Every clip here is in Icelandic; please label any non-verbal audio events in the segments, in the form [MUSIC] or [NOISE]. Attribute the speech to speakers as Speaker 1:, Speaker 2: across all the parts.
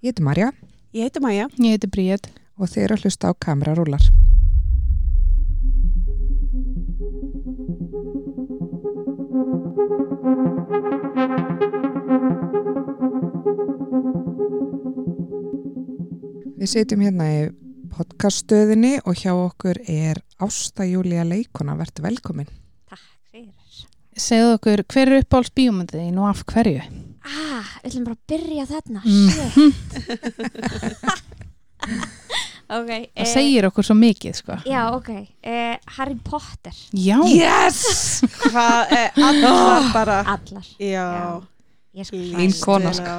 Speaker 1: Ég heiti Marja
Speaker 2: Ég heiti Maja.
Speaker 3: Ég heiti Bríð.
Speaker 1: og þið eru að hlusta á kamerarúlar. Við sitjum hérna í podcaststöðinni og hjá okkur er Ásta Júlía Leikona, verður velkomin.
Speaker 4: Takk fyrir.
Speaker 3: Segðu okkur, hver er uppáhalds bíómyndið og af hverju?
Speaker 4: Ah, við ætlum bara að byrja þarna.
Speaker 3: Mhm.
Speaker 4: Shit. [LAUGHS] ok.
Speaker 3: Það segir okkur svo mikið, sko.
Speaker 4: Já, ok. Eh, Harry Potter.
Speaker 3: Já.
Speaker 1: Yes!
Speaker 2: Hvað er allar bara?
Speaker 4: Allar.
Speaker 2: Já.
Speaker 4: Ég skal
Speaker 1: Mín kona, sko.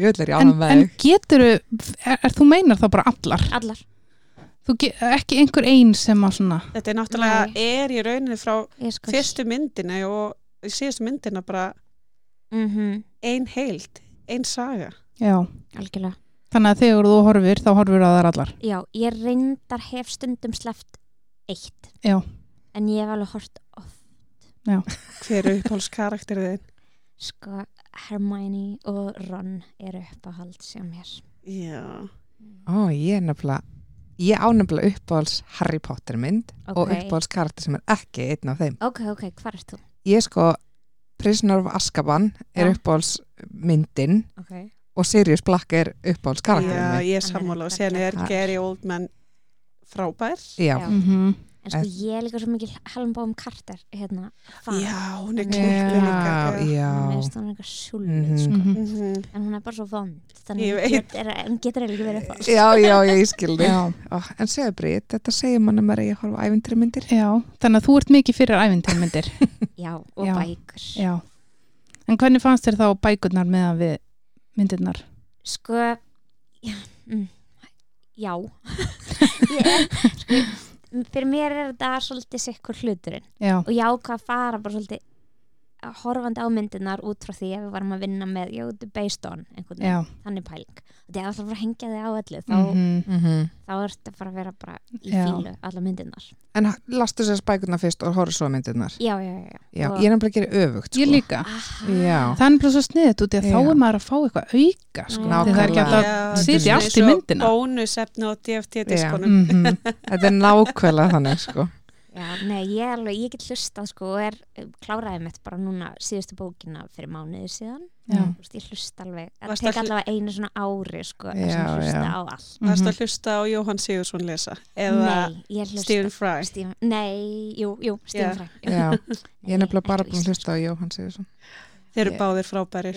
Speaker 1: Ég vil er
Speaker 3: En,
Speaker 1: ánum með
Speaker 3: en getur er, er, þú meinar þá bara allar?
Speaker 4: Allar.
Speaker 3: Þú ge, ekki einhver ein sem að svona,
Speaker 2: Þetta er náttúrulega,
Speaker 4: Nei.
Speaker 2: er í rauninni frá fyrstu myndina og í síðustu myndina bara
Speaker 4: Mm
Speaker 2: ein heild, ein saga.
Speaker 3: já.
Speaker 4: Algjörlega.
Speaker 3: Þannig að þegar þú horfir, þá horfir að það er allar.
Speaker 4: Já, ég reyndar hef stundum sleppt eitt.
Speaker 3: Já.
Speaker 4: En ég hef alveg hort oft.
Speaker 2: Hver er uppáhalds karakterið þinn?
Speaker 4: Sko, Hermione og Ron eru uppáhald sem mér.
Speaker 2: Já.
Speaker 1: Ó, ég er nefnilega, ég á nefnilega uppáhalds Harry Potter mynd og
Speaker 4: Ok.
Speaker 1: uppáhalds karakter sem er ekki einn af þeim.
Speaker 4: Ok, ok, hvað ert þú?
Speaker 1: Ég sko, Prisoner of Azkaban er
Speaker 4: Já.
Speaker 1: uppáhalds myndin
Speaker 4: Ok.
Speaker 1: og Sirius Black er uppáhalds karakterinn
Speaker 2: Já, ég er sammála og sen er. Gary Oldman frábær.
Speaker 1: Já,
Speaker 4: Já.
Speaker 3: Mm
Speaker 4: En sko, ég er líka svo mikil Helen Bóum Carter, hérna, fan.
Speaker 2: Já, hún er klippið líka.
Speaker 1: já.
Speaker 4: Mér finnst hún eitthvað sjúlið,
Speaker 1: Mhm.
Speaker 4: sko.
Speaker 2: Mhm.
Speaker 4: En hún er bara svo vond.
Speaker 2: Ég
Speaker 4: Þannig hún getur, eiginlega ekki verið upp.
Speaker 1: Já, já, ég skildi. En segðu Brit, þetta segir mann að maður eigi að horfa ævintri myndir.
Speaker 3: Já, þannig að þú ert mikið fyrir ævintýrmyndir. [LAUGHS]
Speaker 4: Já, og
Speaker 3: Já.
Speaker 4: bækur.
Speaker 3: Já. En hvernig fannst þér þá bækurnar meðan við myndirnar?
Speaker 4: Sko, já, mm, já. [LAUGHS] ég er, sko, fyrir mér er þetta svolítið sikkur hluturinn.
Speaker 3: Já.
Speaker 4: Og ég ákvað að fara bara svolítið horfandi á myndirnar út frá því ef við varum að vinna með, já, based on einhvern veginn, þannig pæling. Þetta er alltaf að fara að hengja þig á öllu, þá,
Speaker 3: Mhm.
Speaker 1: Mm -hmm.
Speaker 4: þá ertu bara að vera bara í
Speaker 3: Já.
Speaker 4: fílu, alla myndirnar.
Speaker 1: En lastu sér spækurna fyrst og horfa svo á myndirnar.
Speaker 4: Já, já, já.
Speaker 1: Já, ég er nefnilega að gera öfugt, sko.
Speaker 3: Ég líka. Það er bara svo sniðið út í að þá er maður að fá eitthvað auka sko. Það er ekki alltaf að sitja allt í myndina
Speaker 2: Bónusefni og DFT-diskonum.
Speaker 1: Mm -hmm. Þetta er nákvæmlega þannig, sko.
Speaker 4: Já, nei, ég, er alveg, ég get hlustað sko og er kláraði mitt bara núna síðustu bókina fyrir mánuði síðan veist, ég hlusta alveg, það tek
Speaker 2: að
Speaker 4: allavega einu svona ári sko, sem hlusta
Speaker 1: já.
Speaker 4: á allt
Speaker 2: Varst
Speaker 3: Mhm.
Speaker 2: að hlusta á Jóhann Sigursson lesa? Eða Stephen Fry?
Speaker 4: Stephen, Nei, jú, jú, Stephen. Fry
Speaker 1: Já, [LAUGHS] ég er nefnilega bara búin að hlusta á Jóhann Sigursson.
Speaker 2: Þeir eru báðir frábærir.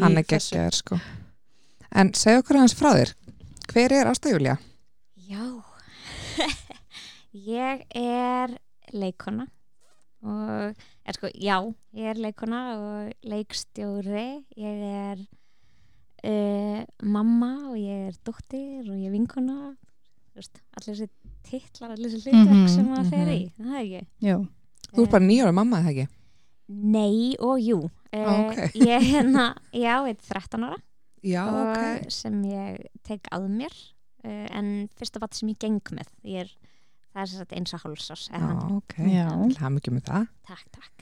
Speaker 1: Hann er geggjaður, sko. En segja okkur hans frá þér. Hver er Ásta Júlía?
Speaker 4: Já Ég er leikona og er sko, já, ég er leikona og leikstjóri ég er uh, mamma og ég er dóttir og ég er vinkona Þú veist, allir þessi titlar, allir þessi hlutverk
Speaker 3: Mhm,
Speaker 4: sem maður fer
Speaker 1: mhm.
Speaker 4: í, það er ekki
Speaker 3: Já.
Speaker 1: Þú er bara nýjóra mamma, eða ekki?
Speaker 4: Nei og jú uh,
Speaker 1: Á, ok.
Speaker 4: Ég er hérna, já, ég er 13 ára
Speaker 1: Já,
Speaker 4: og
Speaker 1: ok.
Speaker 4: sem ég tek að mér uh, en fyrsta vat sem ég geng með ég er, það er sér eins og hálsás.
Speaker 1: Það mikið með það.
Speaker 4: takk, takk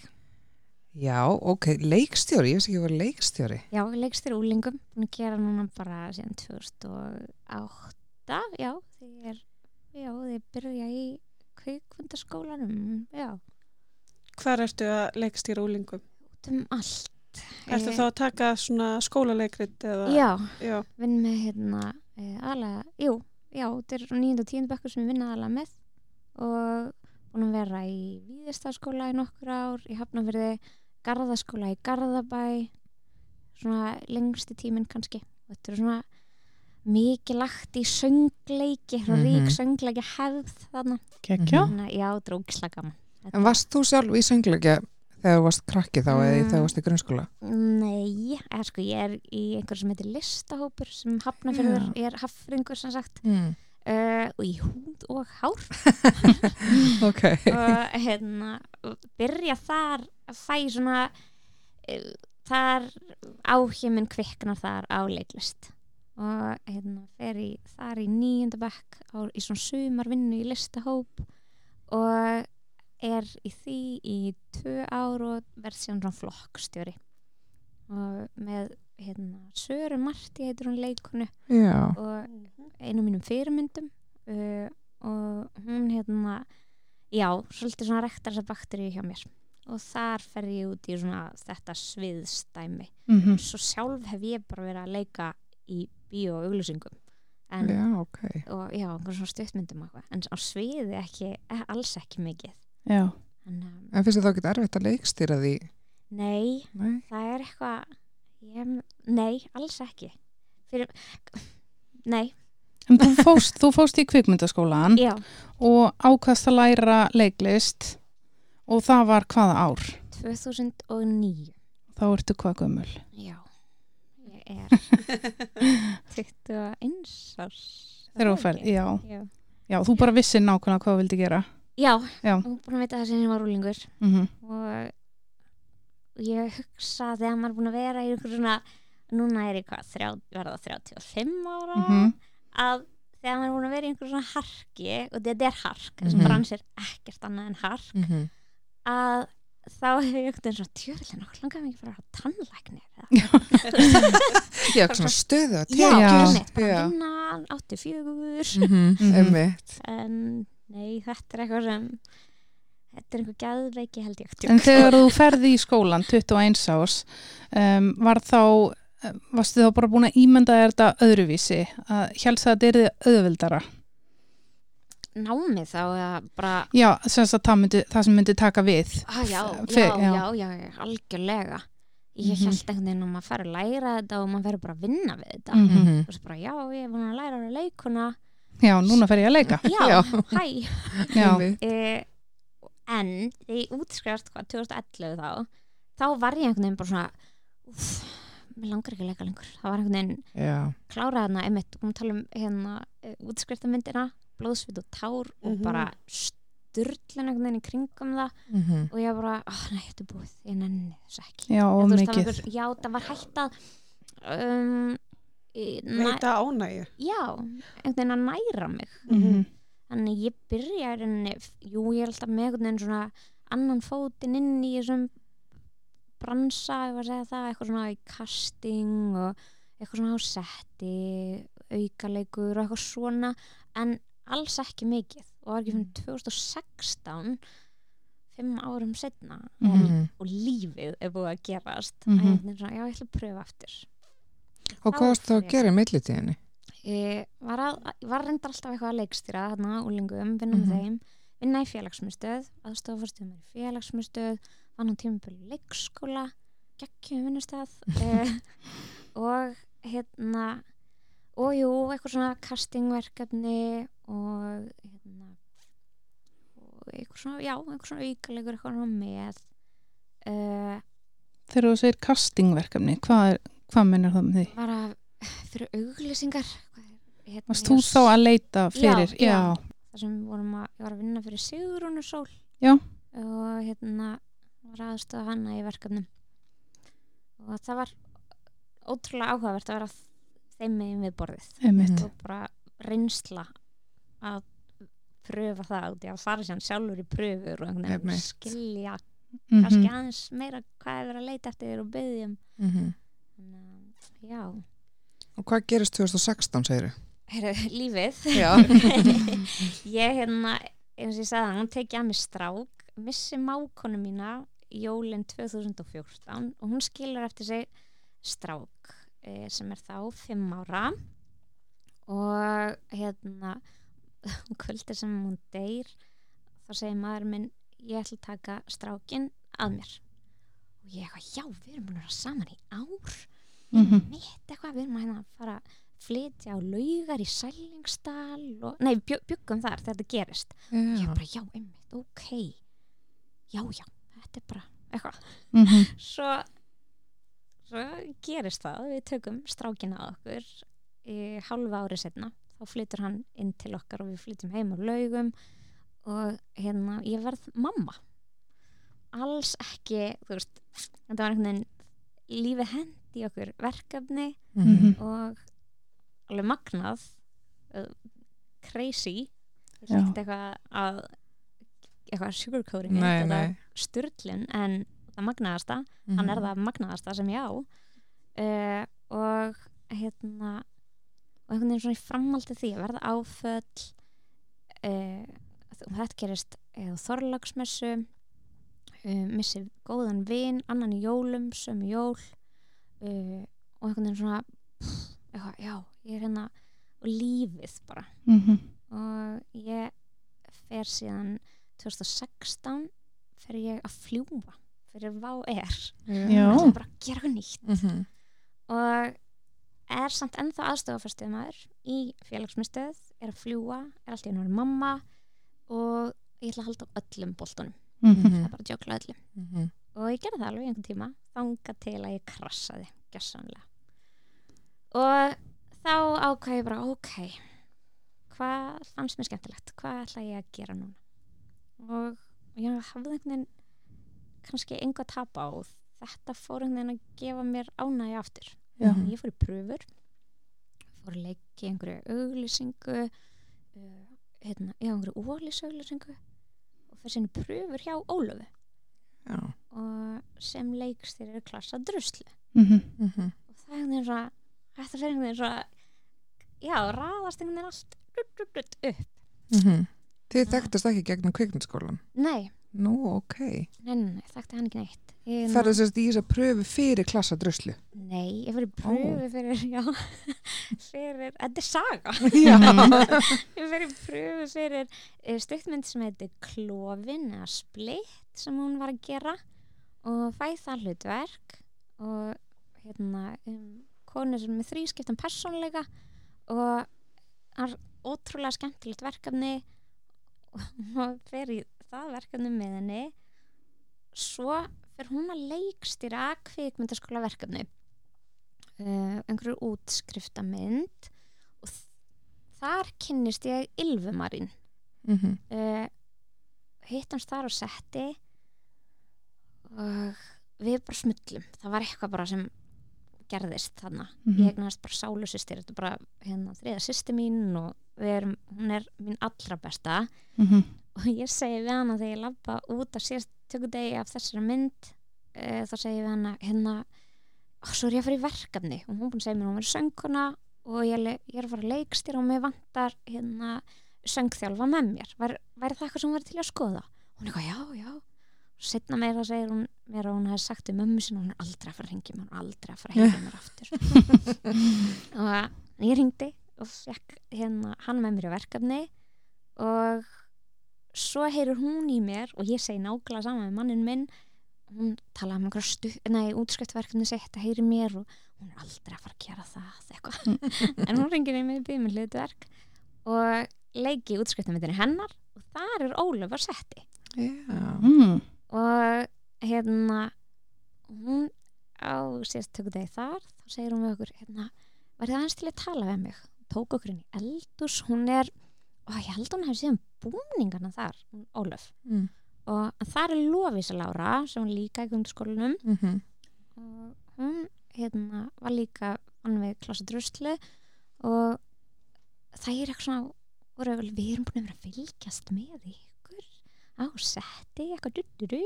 Speaker 1: Já, ok. Leikstjóri, ég veist ekki hvað leikstjóri.
Speaker 4: já, leikstýri úlingum, búin að gera núna bara síðan 2008 já, því ég er já, ég byrja í kveikfundaskólanum já,
Speaker 2: Hvar ertu að leikstýra úlingum?
Speaker 4: út um allt
Speaker 2: Ertu
Speaker 4: Eh,
Speaker 2: þá að taka svona skólaleikrit eða?
Speaker 4: já,
Speaker 2: Já.
Speaker 4: vinn með hérna e, aðlega, jú, já, þetta er 9. og 10. bekkur sem ég vinna aðlega með og búin að vera í Víðistaskóla í nokkur ár, í Hafnafyrði Garðaskóla í Garðabæ svona lengsti tíminn kannski og þetta er svona mikið lagt í söngleiki mm
Speaker 1: Mhm.
Speaker 4: rík söngleiki hefð þarna
Speaker 3: Kekja.
Speaker 4: Þannig að já, drókislega gaman Þetta-
Speaker 1: En varst þú sjálf í söngleikja þegar þú varst krakki þá eða
Speaker 4: Mm.
Speaker 1: þegar þú varst í grunnskóla?
Speaker 4: Nei, eða sko ég er í einhver sem heitir listahópur sem Hafnafyrður er hafringur sem sagt
Speaker 1: Mm.
Speaker 4: Uh, og í húð og hár. [LAUGHS]
Speaker 1: Ok.
Speaker 4: og hérna byrja þar að fæ svona uh, þar áhjuminn kviknar þar á leiklist. Og hérna fer í þar í nýjunda bekk á, í svona sumarvinnu í listahóp og er í því í tvö ár og verð síðan svona flokkstjóri. Og með hérna, Söru Marti heitir hún leikonu
Speaker 1: Já,
Speaker 4: og einu mínum fyrirmyndum uh, og hún hérna já, svolítið svona rektar þessa bakteríu hjá mér og þar fer ég út í svona þetta sviðstæmi
Speaker 3: Mhm.
Speaker 4: svo sjálf hef ég bara verið að leika í bíó og auglýsingum en,
Speaker 1: já, ok.
Speaker 4: og já, einhver svona stuttmyndum eitthvað. en á sviði ekki, eh, alls ekki mikið
Speaker 3: Já,
Speaker 4: en, um,
Speaker 1: En finnst þið þá ekki erfitt að leikstýra því?
Speaker 4: nei,
Speaker 1: Nei?
Speaker 4: það er eitthvað ég, nei, alls ekki fyrir nei,
Speaker 3: en þú fóst, þú fóst í kvikmyndaskólan
Speaker 4: já,
Speaker 3: og ákvæðst að læra leiklist og það var hvaða ár?
Speaker 4: 2009
Speaker 3: Þá ertu hvað gömul?
Speaker 4: Já, ég er [LAUGHS] 21 árs.
Speaker 3: Þegar þú ferð, já.
Speaker 4: Já,
Speaker 3: Já, þú bara vissir nákvæmlega hvað þú vildi gera.
Speaker 4: já,
Speaker 3: Já.
Speaker 4: og búin að vita það sem ég var rúlingur
Speaker 3: Mm
Speaker 4: og ég hugsa þegar maður er búin að vera í einhver svona, núna er ég hvað, verða 35 ára,
Speaker 3: Mhm.
Speaker 4: að þegar maður er búin að vera í einhver svona harki, og þetta er hark, þessum
Speaker 1: Mhm.
Speaker 4: brans er ekkert annað en hark,
Speaker 1: Mm -hmm.
Speaker 4: að þá hefur ég ekkert eins og tjörlega nokkuð langar ekki bara að tannlæknir eða
Speaker 1: Já, svona stöðu að
Speaker 4: Já,
Speaker 3: Já.
Speaker 4: einmitt, bara
Speaker 1: Já.
Speaker 4: vinna, átti fjögur
Speaker 1: Mhm,
Speaker 3: Mhm.
Speaker 1: Einmitt.
Speaker 4: en nei, þetta er eitthvað sem þetta er einhver gæðveiki held ég
Speaker 3: En þegar þú ferði í skólan 21 árs um, var þá um, varstu þá bara búin að ímynda þetta öðruvísi að helst að þetta er auðvildara
Speaker 4: námið þá eða bara
Speaker 3: Já, sem það, myndi, það sem myndi taka við
Speaker 4: ah, já, já,
Speaker 3: já.
Speaker 4: já, já, algjörlega ég
Speaker 3: Mhm.
Speaker 4: held einhvern veginn að maður fær að læra þetta og maður verður bara að vinna við þetta
Speaker 3: Mhm.
Speaker 1: Mhm.
Speaker 4: og svo bara, já, ég er búin að læra að leikuna
Speaker 3: Já, núna fer ég að leika
Speaker 4: já,
Speaker 1: Já.
Speaker 4: hæ
Speaker 3: Já,
Speaker 1: Einmitt. [LAUGHS]
Speaker 4: e, en þegar ég útskrifast hvað, 2011 þá þá var ég einhvern veginn bara svona uff, mér langar ekki að leika lengur það var einhvern veginn
Speaker 1: Já,
Speaker 4: kláraði hana einmitt, komum að tala um hérna útskriftamyndina, blóðsvit og tár og
Speaker 2: Mhm.
Speaker 4: bara styrlun einhvern veginn í kringum það
Speaker 1: Mhm.
Speaker 4: og ég bara, oh, nei, þetta er búið, ég nenni þess ekki
Speaker 3: já, og
Speaker 4: En þú veist, það var
Speaker 3: mikið
Speaker 4: einhver- já, það var hægt að um, í- næ,
Speaker 2: Veita ánægju.
Speaker 4: já, einhvern veginn að næra mig
Speaker 3: Mhm.
Speaker 4: Þannig ég byrja rauninni, jú, ég er alltaf með einhvern veginn svona annan fótinn inn í þessum bransa, ég var að segja það, eitthvað svona í casting og eitthvað svona á setti aukaleikur og eitthvað svona en alls ekki mikið og það var ekki fyrir 2016 fimm árum setna
Speaker 1: Mhm.
Speaker 4: og lífið er búið að gerast
Speaker 3: Mhm.
Speaker 4: að ég veginn svona, já, ég ætla að pröfa aftur
Speaker 1: Og hvað varst þú að gera í millitíðinni?
Speaker 4: Ég var, að, var reyndar alltaf eitthvað að leikstýra þarna úlingum, vinna með
Speaker 1: Mhm.
Speaker 4: þeim vinna í félagsmyndstöð, aðstofafórstöðum í félagsmyndstöð, vann á tímabili leikskóla, geggjum vinnustæð [LAUGHS] eh, og hérna og jú, eitthvað svona castingverkefni og hérna og eitthvað svona, já, eitthvað svona aukalegur eitthvað svona með uh,
Speaker 3: Þegar þú segir castingverkefni, hvað, hvað minnir það með því?
Speaker 4: bara fyrir auglýsingar hérna,
Speaker 3: Varst þú þá að leita fyrir?
Speaker 4: Já, já.
Speaker 3: já.
Speaker 4: þar sem við vorum að, ég var að vinna fyrir Sigrúnu Sól
Speaker 3: Já.
Speaker 4: og hérna var aðstöða hana í verkefnum og það var ótrúlega áhugavert að vera þeim megin við borðið
Speaker 3: Einmitt.
Speaker 4: Og bara reynsla að pröfa það út, já, fara sér sjálfur í pröfur og skilja
Speaker 3: Mhm.
Speaker 4: kannski aðeins meira hvað er verið að leita eftir þér og
Speaker 1: Mhm.
Speaker 4: þannig að, já,
Speaker 1: Og hvað gerist 2016, segir þú?
Speaker 4: Heru, [LAUGHS] lífið. [LAUGHS] Ég hérna eins og ég sagði hún tekið að mig strák missi mákonu mína jólin 2014 og hún skilur eftir sig strák eh, sem er þá 5 ára. Og hérna [LAUGHS] kvöldir sem hún deyr þá segir maður minn ég ætla að taka strákin að mér. Og ég eitthvað, já, við erum búin að vera saman í ár.
Speaker 3: Mhm.
Speaker 4: mitt eitthvað, við erum að hérna fara að flytja á laugar í Sælingsdal og, nei, byggum þar þegar þetta gerist ég
Speaker 1: Já.
Speaker 4: bara, já, einmitt, ok já, já, þetta er bara eitthvað,
Speaker 3: Mhm. [LAUGHS]
Speaker 4: svo svo gerist það við tökum strákina að okkur í halva ári setna þá flytur hann inn til okkar og við flytjum heim á laugum og hérna, ég verð mamma alls ekki þú veist, þetta var einhvern veginn lífið hendi okkur verkefni
Speaker 1: Mhm.
Speaker 4: og alveg magnað uh, crazy. Eitthvað að eitthvað sugarcoating styrlun en það magnaðasta hann er það magnaðasta sem ég á. Uh, og hérna og einhvern veginn svona í framhaldi því að verða áföll uh, þetta gerist eða þorlagsmessu uh, missi góðan vin annan í jólum, sömu jól uh, og einhvern veginn svona pff, eitthvað, já, ég er hérna og lífið bara
Speaker 3: Mhm.
Speaker 4: og ég fer síðan 2016 fer ég að fljúa fyrir. Það er bara að gera eitthvað nýtt
Speaker 1: Mhm.
Speaker 4: og er samt ennþá aðstofafærstöð maður í félagsmyndstöð er að fljúa, er alltaf einu mamma og ég ætla að halda á öllum boltunum,
Speaker 3: Mhm.
Speaker 4: það er bara að jökla öllum
Speaker 1: Mhm.
Speaker 4: og ég gerði það alveg í einhvern tíma þanga til að ég krassaði gjössamlega og þá ákvað ég bara ok hvað fannst mér skemmtilegt hvað ætla ég að gera núna og ég hafði einhvern veginn kannski enga að tapa og þetta fór einhvern veginn að gefa mér ánægi aftur
Speaker 3: Já.
Speaker 4: ég fór í pröfur fór að leggja einhverju auglýsingu uh, hérna, já, einhverju ólísauglýsingu og fyrir sinni pröfur hjá Ólufu
Speaker 1: Já.
Speaker 4: og sem leikstýrir klassa druslu
Speaker 3: Mhm.
Speaker 1: Mhm.
Speaker 4: og það er einhvern veginn svo þetta fyrir einhvern veginn svo já, raðast einhvern veginn allt rutt, rutt, rutt, upp
Speaker 1: Mhm. Þið
Speaker 4: Já.
Speaker 1: þekktast ekki gegnum kvikmyndaskólan?
Speaker 4: nei,
Speaker 1: Nú, ok.
Speaker 4: nei, nei, nei, þekkti hann ekki neitt ég,
Speaker 1: Ferðu sérst í þess að pröfu fyrir klassa druslu?
Speaker 4: nei, ég fyrir pröfu fyrir já, [LAUGHS] fyrir, þetta er saga [LAUGHS] [LAUGHS] ég fyrir pröfu fyrir uh, stuttmynd sem heitir Klofin eða Splitt sem hún var að gera og fæ það hlutverk og hérna um, konu sem er með þrískiptan persónleika og það er ótrúlega skemmtilegt verkefni [LAUGHS] og fer í það verkefni með henni. Svo fer hún að leikstýra kvikmyndaskóla verkefni uh, einhverju útskriftamynd og þar kynnist ég Ylfumarinn
Speaker 1: Mhm.
Speaker 4: uh, hittamst þar á setti og við bara smullum. Það var eitthvað bara sem gerðist þarna.
Speaker 3: Mhm.
Speaker 4: ég eignast bara sálusistir þetta er bara hérna þriða sýsti mín og erum, hún er mín allra besta.
Speaker 3: Mhm.
Speaker 4: og ég segi við hana þegar ég labba út að síðast tökudegi af þessari mynd uh, þá segi ég við hana hérna, svo er ég að fara í verkefni. Og hún búin að segja mér hún er söngkona og ég, ég er að fara að leikstýra og mér vantar hérna söngþjálfa með mér. Væri, það eitthvað sem hún væri til að skoða? Hún er eitthvað, já, já setna meira segir hún mér að hún hefði sagt við mömmu sinna hún er aldrei að fara að ringja mér hún er aldrei að fara að hengja mér aftur [LAUGHS] og ég ringdi og fekk hérna hann með mér í verkefni og svo heyrir hún í mér og ég segi nákvæmlega saman með mannin minn hún talaði um einhverja stu, nei, útskriftverkefni sitt að heyri mér og hún er aldrei að fara að gera það eitthvað [LAUGHS] en hún ringir í mig í með hlutverk og leiki útskriftamindinni hennar og þar er Ólaf að setti
Speaker 1: Já.
Speaker 3: Mm.
Speaker 4: Og hérna hún á síðast tökur degi þar þá segir hún við okkur hérna, var það aðeins til að tala við mig? Tók okkur inn í eldús hún er, og ég held hún hefði síðan búningana þar, hún Ólaf
Speaker 1: Mm.
Speaker 4: og þar er Lofísa Lára sem hún líka í kundaskólanum
Speaker 1: Mhm.
Speaker 4: og hún hérna, var líka hann við klasa druslu og það er eitthvað svona við erum búin að vera að fylgjast með ykkur á setti eitthvað dutturu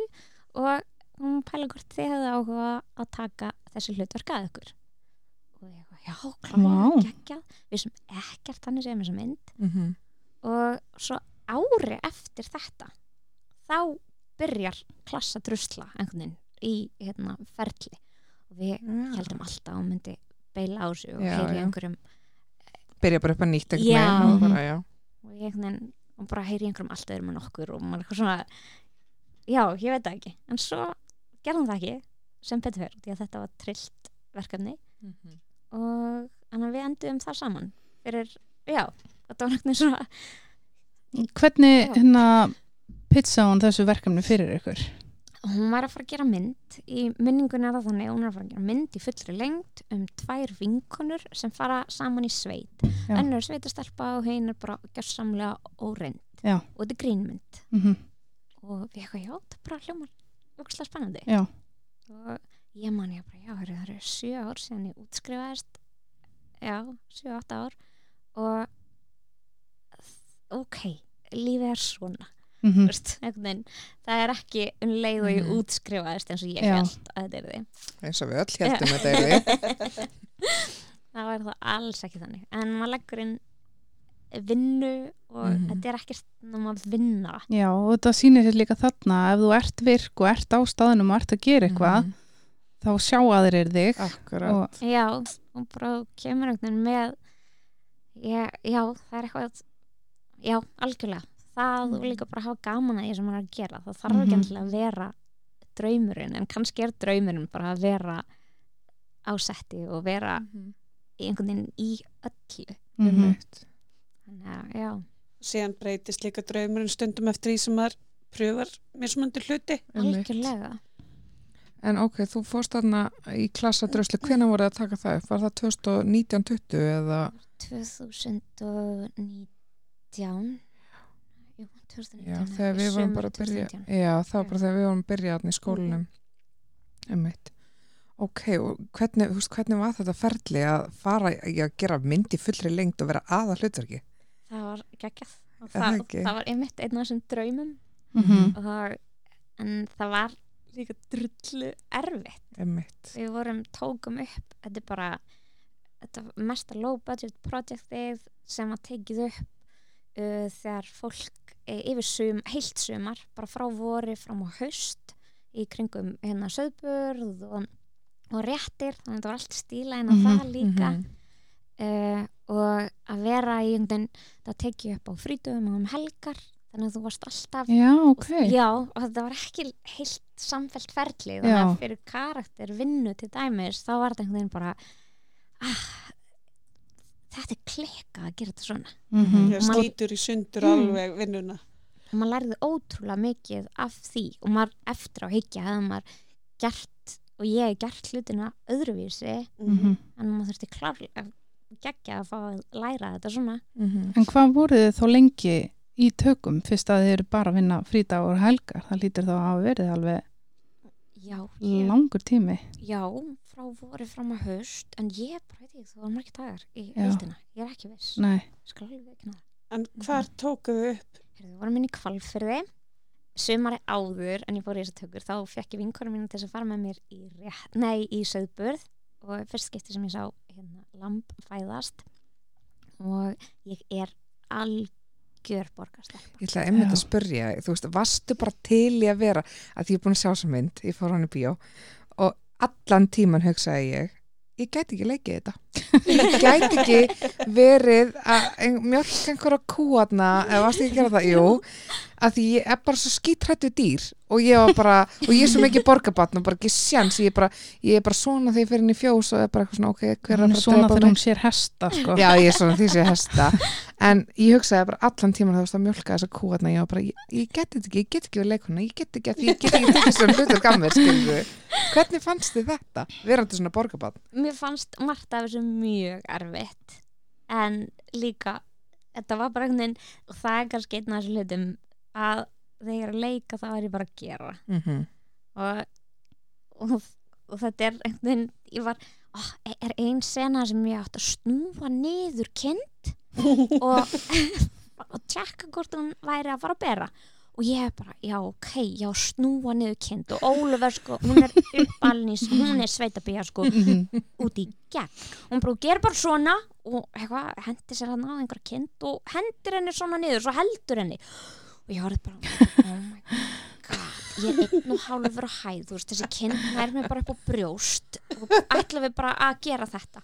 Speaker 4: og hún pæla hvort þið hefði áhuga að taka þessi hlutverk að ykkur og ég eitthvað, já,
Speaker 3: Vá.
Speaker 4: geggjað við sem ekkert þannig sem þessa mynd
Speaker 1: Mhm.
Speaker 4: og svo ári eftir þetta þá byrjar klassa drusla einhvern veginn í hérna, ferli og við
Speaker 1: Já.
Speaker 4: heldum alltaf að hún myndi beila á sig og
Speaker 1: já.
Speaker 4: einhverjum
Speaker 1: Byrja bara upp að nýtt veginn og bara, já.
Speaker 4: og ég einhvern veginn og bara heyri einhverjum allt öðrum en okkur og maður er eitthvað svona já, ég veit það ekki en svo gerðum það ekki sem betur fyrir því að þetta var trillt verkefni
Speaker 1: Mhm.
Speaker 4: og þannig að við enduðum það saman fyrir, já, þetta var náttúrulega svona
Speaker 3: Hvernig hérna pizza hún þessu verkefni fyrir ykkur?
Speaker 4: Hún var að fara að gera mynd í minningunni er það þannig, hún er að fara að gera mynd í fullri lengt um tvær vinkonur sem fara saman í sveit. Önnur sveitastelpa og hinn er bara gjörsamlega óreind
Speaker 3: Já.
Speaker 4: og þetta er grínmynd.
Speaker 3: Mm
Speaker 4: og við eitthvað, já, þetta er bara hljómar ógstlega spennandi.
Speaker 3: Já.
Speaker 4: og ég man ég bara, já, heyrðu, það eru sjö ár síðan ég útskrifaðist. Já, sjö, átta ár. Og ok, lífið er svona veist, einhvern veginn. Það er ekki um leið og ég
Speaker 1: Mhm.
Speaker 4: útskrifaðist eins og ég held að þetta er því
Speaker 1: eins og við öll heldum þetta er því [LAUGHS]
Speaker 4: það var það alls ekki þannig. En maður leggur inn vinnu og
Speaker 1: Mhm.
Speaker 4: þetta er ekkert náma að vinna.
Speaker 3: Já, og þetta sýnir sér líka þarna ef þú ert virk og ert á staðinum og ert að gera eitthvað,
Speaker 1: Mhm.
Speaker 3: þá sjá aðrir þig
Speaker 1: akkurat.
Speaker 3: og
Speaker 4: já, og bara kemur einhvern veginn með já, já, það er eitthvað já, algjörlega það og líka bara hafa gaman að því sem maður er að gera það þarf ekki
Speaker 3: Mhm.
Speaker 4: endilega að vera draumurinn en kannski er draumurinn bara að vera á setti og vera
Speaker 1: Mhm.
Speaker 4: einhvern veginn í öllu
Speaker 3: mhm,
Speaker 1: Einmitt.
Speaker 4: þannig að já,
Speaker 2: síðan breytist líka draumurinn stundum eftir því sem maður pröfar mismunandi hluti
Speaker 1: Einmitt.
Speaker 4: algjörlega
Speaker 1: En ok, þú fórst þarna í klassadröslu, hvenær voruð að taka það upp? Var það 2019-20 eða?
Speaker 4: 2019 Jú, 2019
Speaker 1: Já, þegar við vorum bara að byrja, já, það var bara þegar við vorum að byrja í skólanum. Einmitt. Ok, og hvernig, veist, hvernig var þetta ferli að fara í að gera myndi fullri lengt og vera aða hlutverki?
Speaker 4: það var geggjað og
Speaker 1: það
Speaker 4: það, það var einmitt einn af þessum draumum
Speaker 3: mhm,
Speaker 4: og það var, en það var líka drullu erfitt
Speaker 1: Einmitt.
Speaker 4: við vorum, tókum upp þetta er bara þetta mesta low budget projektið sem var tekið upp uh, þegar fólk yfir sum, heilt sumar bara frá vori fram á haust í kringum hérna söðburð og, og réttir þannig að þetta var allt stíla en að
Speaker 3: Mhm,
Speaker 4: það líka
Speaker 1: Mhm.
Speaker 4: uh, og að vera í einhvern það tekið upp á frítugum og um helgar þannig að þú varst alltaf
Speaker 3: Já, ok.
Speaker 4: Já, og þetta var ekki heilt samfellt ferli þannig að fyrir karakter vinnu til dæmis þá var þetta einhvern veginn bara ah, þetta er klika að gera þetta svona
Speaker 3: Mhm,
Speaker 2: ég
Speaker 4: Maður-
Speaker 2: slítur í sundur
Speaker 4: Mm.
Speaker 2: alveg vinnuna
Speaker 4: og maður lærði ótrúlega mikið af því og maður eftir á higgja hefði maður gert og ég hef gert hlutina öðruvísi
Speaker 3: mhm.
Speaker 4: en maður þurfti klárlega geggja að fá að læra þetta svona
Speaker 1: Mhm.
Speaker 3: En hvað voruð þið þó lengi í tökum fyrst að þið eru bara að vinna frídag og helgar? Það lítur þá að hafa verið alveg
Speaker 4: Já, ég,
Speaker 3: langur tími.
Speaker 4: já frá voru fram að haust en ég bara veit ekki, það var margir dagar í
Speaker 3: Já.
Speaker 4: heildina, ég er ekki viss.
Speaker 3: Nei.
Speaker 4: skal alveg ekki náða
Speaker 2: en hvar tókuðu upp?
Speaker 4: Heyrðu, við vorum inn í kvalfyrði sumari áður en ég fór í þessar tökur. Þá fekk ég vinkonum mínu til þess að fara með mér í, rétt, nei, í söðburð og fyrst skipti sem ég sá hérna, lamp fæðast. Og ég er algjör borgarstelpa
Speaker 1: Ég ætla einmitt að
Speaker 3: Já.
Speaker 1: spyrja, þú veist, varstu bara til í að vera, að því ég er búin að sjá þessa mynd, ég fór hann í bíó og allan tíman hugsaði ég, ég gæti ekki leikið þetta. Ég gæti ekki verið að mjölka einhverja kúarna, eða varstu ekki að gera það? Jú, að því ég er bara svo skítrættu dýr og ég var bara, og ég er svo mikið borgarbatn og bara ekki sjans, ég er bara, ég er bara svona þegar ég fer inn í fjós og er bara eitthvað svona, ok, hver er að fara
Speaker 3: svona
Speaker 1: að
Speaker 3: þegar hún sér hesta, sko.
Speaker 1: Já, ég er svona því ég hesta. En ég hugsaði bara allan tíman að mjölka þessa kúarna ég var bara, ég, ég get þetta ekki, ég get ekki við leikuna ég get ekki, að því ég get ekki tekið svona hlutur gammir skilur hvernig fannst þið þetta verandi svona borgarbann
Speaker 4: mér fannst margt af þessu mjög erfitt. En líka þetta var bara einhvern veginn og það er kannski einn af þessu hlutum að þegar ég er að leika þá er ég bara að gera.
Speaker 1: Mm -hmm.
Speaker 4: og, og, og þetta er veginn ég var, ó, er ein sena sem ég átt að snúa niður kind? [LAUGHS] Og, [LAUGHS] og tjekka hvort hún væri að fara að bera. Og ég bara, já ok, já snúa niður kind. Og Ólafur sko, hún er uppalinn í, hún er sveitabíja sko
Speaker 3: Mhm.
Speaker 4: út í gegn. Hún bara ger bara svona. Og eitthvað, hendi sér hann á einhver kind og hendir henni svona niður, svo heldur henni og ég horfði bara [LAUGHS] oh my god, ég er einn og hálfur á hæð, þú veist, þessi kind nær mér bara upp á brjóst og ætla við bara að gera þetta.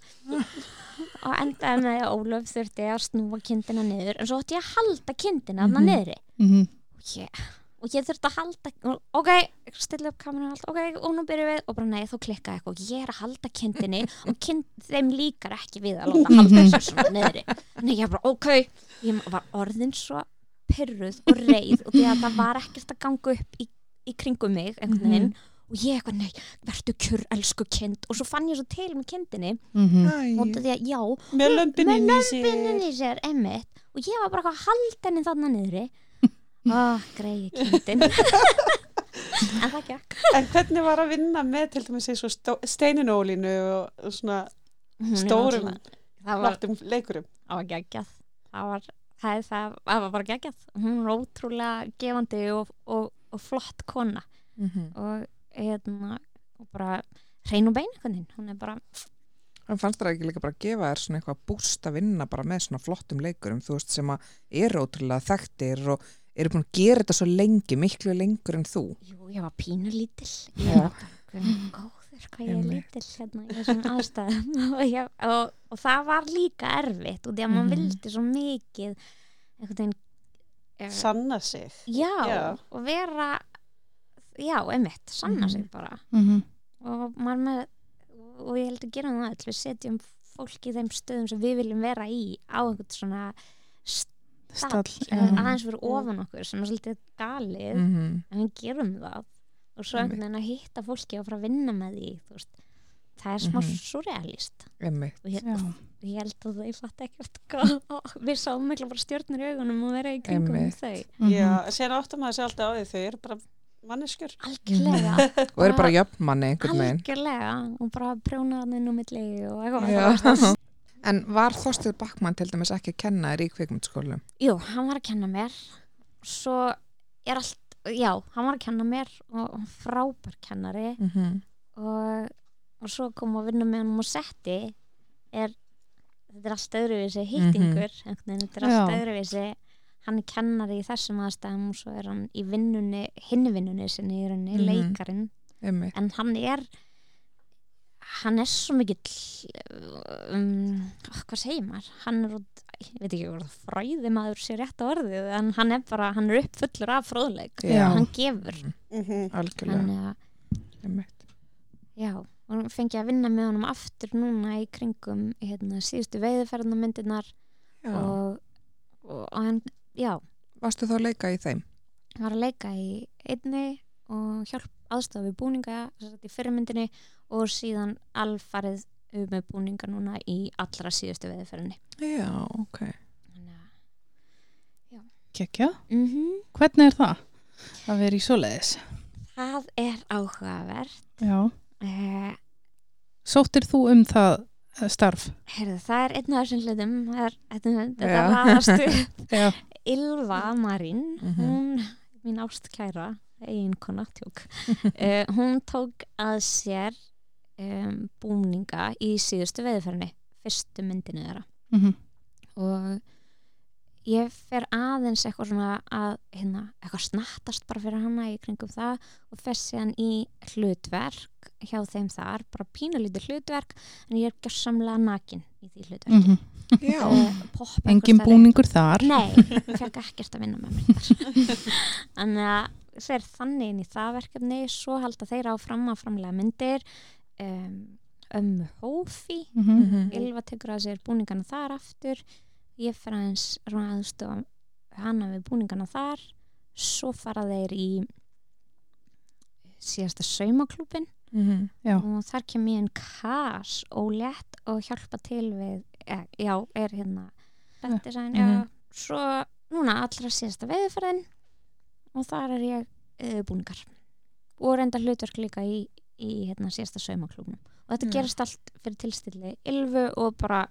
Speaker 4: Og endaði með að Ólöf þurfti að snúa kindina niður en svo ætti ég að halda kindina þarna
Speaker 3: Mhm.
Speaker 4: niðri.
Speaker 3: Mhm.
Speaker 4: og ég, og ég þurfti að halda ok, stilla upp kamerun ok, og nú byrjum við. Og bara nei, þú klikkaði eitthvað. Og ég er að halda kindinni og kind, þeim líkar ekki við að láta [LAUGHS] halda þessu svona niðri. En ég bara ok, ég var orðin svo pyrruð og reið og því að það var ekkert að ganga upp í, í kringum mig einhvern veginn. Og ég eitthvað, nei, vertu kjur, elsku kind. Og svo fann ég svo til með kindinni.
Speaker 3: Mhm.
Speaker 4: og því að já,
Speaker 2: með lömpin
Speaker 4: með
Speaker 2: inn í sér.
Speaker 4: lömpinin í sér, emmitt og ég var bara að halda henni þarna niðri. [LAUGHS] Ó, greiði kindin. [LAUGHS] En það gekk.
Speaker 2: En hvernig var að vinna með til dæmis eins og og, og svona Stórum
Speaker 4: náttúrulega- það var,
Speaker 2: vartum leikurum?
Speaker 4: Það var geggjað. Það var það er það, það var bara geggjað hún er ótrúlega gefandi og, og, og flott kona
Speaker 1: Mhm.
Speaker 4: og hérna og bara hrein og bein hún er bara,
Speaker 1: En fannst það ekki líka bara að gefa þér svona eitthvað búst að vinna bara með svona flottum leikurum, þú veist, sem að eru ótrúlega þekktir og eru búin að gera þetta svo lengi, miklu lengur en þú.
Speaker 4: jú, ég var pínu lítil [LAUGHS] ég
Speaker 1: Já.
Speaker 4: var bara, "Guð góður hvað ég er lítil hérna í þessum [LAUGHS] aðstæðum [LAUGHS] og, ég, og, og það var líka erfitt og því að
Speaker 1: Mhm.
Speaker 4: maður vildi svo mikið veginn eh,
Speaker 2: sanna sig
Speaker 4: já,
Speaker 2: Já.
Speaker 4: og vera já, einmitt, sanna
Speaker 1: Mhm.
Speaker 4: sig bara
Speaker 3: Mhm.
Speaker 4: og maður með og ég held að gera það öll við setjum fólk í þeim stöðum sem við viljum vera í á einhvern svona
Speaker 3: Stall,
Speaker 4: stall aðeins fyrir ofan okkur sem er svolítið galið
Speaker 1: Mm
Speaker 4: en við gerum það og svo einhvern veginn að hitta fólki og fara að vinna með því það er smá
Speaker 1: Mhm.
Speaker 4: surrealist
Speaker 1: Einmitt.
Speaker 4: og ég,
Speaker 3: Já.
Speaker 4: ég held að það ég fatt ekkert og [LAUGHS] við sáum mikla bara stjórnur í augunum og vera í kringum
Speaker 1: Einmitt.
Speaker 4: þau
Speaker 3: Mhm.
Speaker 2: Já, sér áttum maður sér alltaf á því þau eru bara manneskjur
Speaker 4: algjörlega [LAUGHS]
Speaker 1: Og eru bara jöfnmanni einhvern veginn.
Speaker 4: algjörlega og bara prjónaðin og milli og eitthvað. [LAUGHS]
Speaker 1: En var Þorstið Backmann til dæmis ekki að kenna þér í kvikmyndskólum?
Speaker 4: Jú, hann var að kenna mér svo er allt, já, hann var að kenna mér og frábær kennari
Speaker 1: Mm -hmm.
Speaker 4: og, og svo kom að vinna með hann og setti er, þetta er allt öðruvísi hýttingur, mm -hmm. þetta er allt
Speaker 3: Já.
Speaker 4: öðruvísi hann er kennari í þessum aðstæðum og svo er hann í vinnunni hinni vinnunni sinni í rauninni,
Speaker 1: Mhm.
Speaker 4: leikarinn
Speaker 1: Einmitt.
Speaker 4: en hann er hann er svo mikill um, hvað segir maður hann er út, ég veit ekki hvort fræði maður sér rétt á orðið en hann er bara, hann er uppfullur af fróðleik
Speaker 1: Já.
Speaker 4: hann gefur
Speaker 2: mm -hmm.
Speaker 1: Algjörlega.
Speaker 4: hann,
Speaker 1: Einmitt.
Speaker 4: já, og hann fengi að vinna með honum aftur núna í kringum hérna, síðustu veiðferðarmyndirnar og, og, og hann, já
Speaker 1: Varstu þá að leika í þeim?
Speaker 4: hann var að leika í einni og hjálp aðstofa við búninga sem sagt í fyrirmyndinni og síðan alfarið með búninga núna í allra síðustu veðurferðinni
Speaker 1: Já, ok.
Speaker 3: Kekja.
Speaker 4: mm
Speaker 3: Hvernig er það að vera í svoleiðis?
Speaker 4: það er áhugavert
Speaker 3: Já.
Speaker 4: eh,
Speaker 3: Sóttir þú um það eh, starf?
Speaker 4: heyrðu, það er einn af þessum hlutum er, þetta, upp [LAUGHS]
Speaker 3: Já.
Speaker 4: Ylva Marín
Speaker 1: Mhm.
Speaker 4: hún, mín ástkæra eiginkona tjók uh, hún tók að sér um, búninga í síðustu veðurferðinni fyrstu myndinu þeirra
Speaker 3: Mm
Speaker 4: og ég fer aðeins eitthvað svona að hérna, eitthvað snattast bara fyrir hana í kringum það og fer síðan í hlutverk hjá þeim þar, bara pínulítið hlutverk en ég er gjörsamlega nakin í því hlutverki
Speaker 1: Já.
Speaker 4: Eh, poppa
Speaker 3: Engin búningur þar.
Speaker 4: Nei, ég fekk ekkert að vinna með mér. [LAUGHS] Þannig að þeir þannig inn í það verkefni svo halda þeir áfram að framlega myndir um, ömmu hófi
Speaker 3: Mm
Speaker 1: Mhm.
Speaker 4: Ylva tekur að sér búningana þar aftur ég fer aðeins aðstofa hana við búningana þar svo fara þeir í síðasta saumaklúbin
Speaker 1: Mhm.
Speaker 3: Já.
Speaker 4: og þar kem ég en kas ólétt og hjálpa til við ja, já, er hérna bettisæn, já,
Speaker 1: Mhm.
Speaker 4: svo núna allra síðasta veðurferðin og þar er ég uh, búningar og reynda hlutverk líka í, í hérna síðasta saumaklúbnum og þetta
Speaker 1: Já.
Speaker 4: gerist allt fyrir tilstilli ylfu og bara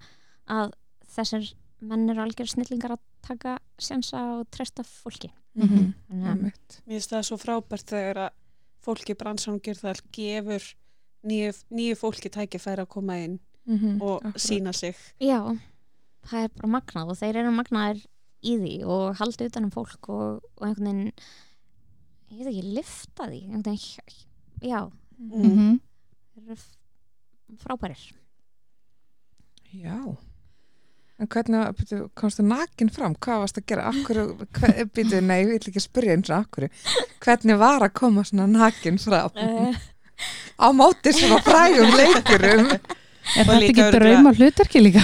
Speaker 4: að þessir menn eru algjör snillingar að taka sjansa og treysta fólki
Speaker 1: Mhm.
Speaker 4: Þannig að-
Speaker 1: Einmitt.
Speaker 2: Mér finnst það svo frábært þegar að fólki bransan gerir það gefur nýju, nýju fólki tækifæri að koma inn
Speaker 1: Mhm.
Speaker 2: og
Speaker 1: Akkurat.
Speaker 2: sína sig
Speaker 4: Já, það er bara magnað og þeir eru magnaðir í því og haldi utan um fólk og, og einhvern veginn ég veit ekki, lifta því einhvern veginn, já,
Speaker 2: mm.
Speaker 3: Mhm.
Speaker 4: f- frábærir
Speaker 1: Já. En hvernig, byrju, komstu nakin fram? Hvað varst að gera? Akkur, byrju, nei, ég vil ekki spyrja eins og akkur. Hvernig var að koma svona nakin fram?
Speaker 4: uh,
Speaker 1: Á móti svona frægum leikurum.
Speaker 3: Er þetta ekki
Speaker 2: örugglega-
Speaker 3: drauma hlutverki líka?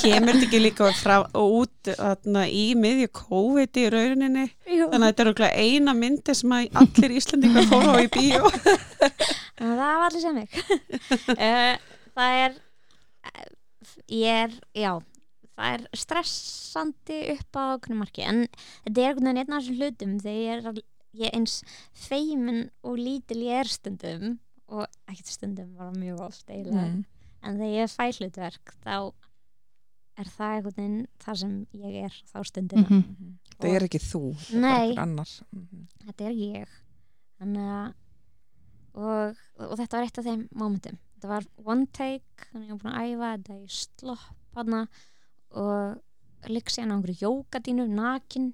Speaker 2: kemur þetta ekki líka frá og út þarna, í miðju COVID í rauninni
Speaker 4: jú,
Speaker 2: þannig að þetta er eina myndi sem allir Íslandingar fóru á í bíó [LAUGHS]
Speaker 4: það var allir sem mig uh, [LAUGHS] það er eh, ég er, já það er stressandi upp á oknumarki en þetta er einhvern veginn einn af þessum hlutum þegar ég er, ég er eins feimin og lítil ég er stundum og ekkert stundum bara mjög oft eiginlega
Speaker 1: Mm.
Speaker 4: en þegar ég fæ hlutverk þá er það einhvern veginn það sem ég er þá stundina
Speaker 3: Mhm.
Speaker 1: það er ekki þú, það er annar Mhm.
Speaker 4: þetta er ég þannig að og, og þetta var eitt af þeim momentum þetta var one take þannig að ég var búin að æfa þetta í slopp hana og líka síðan á einhverju jókadínu nakin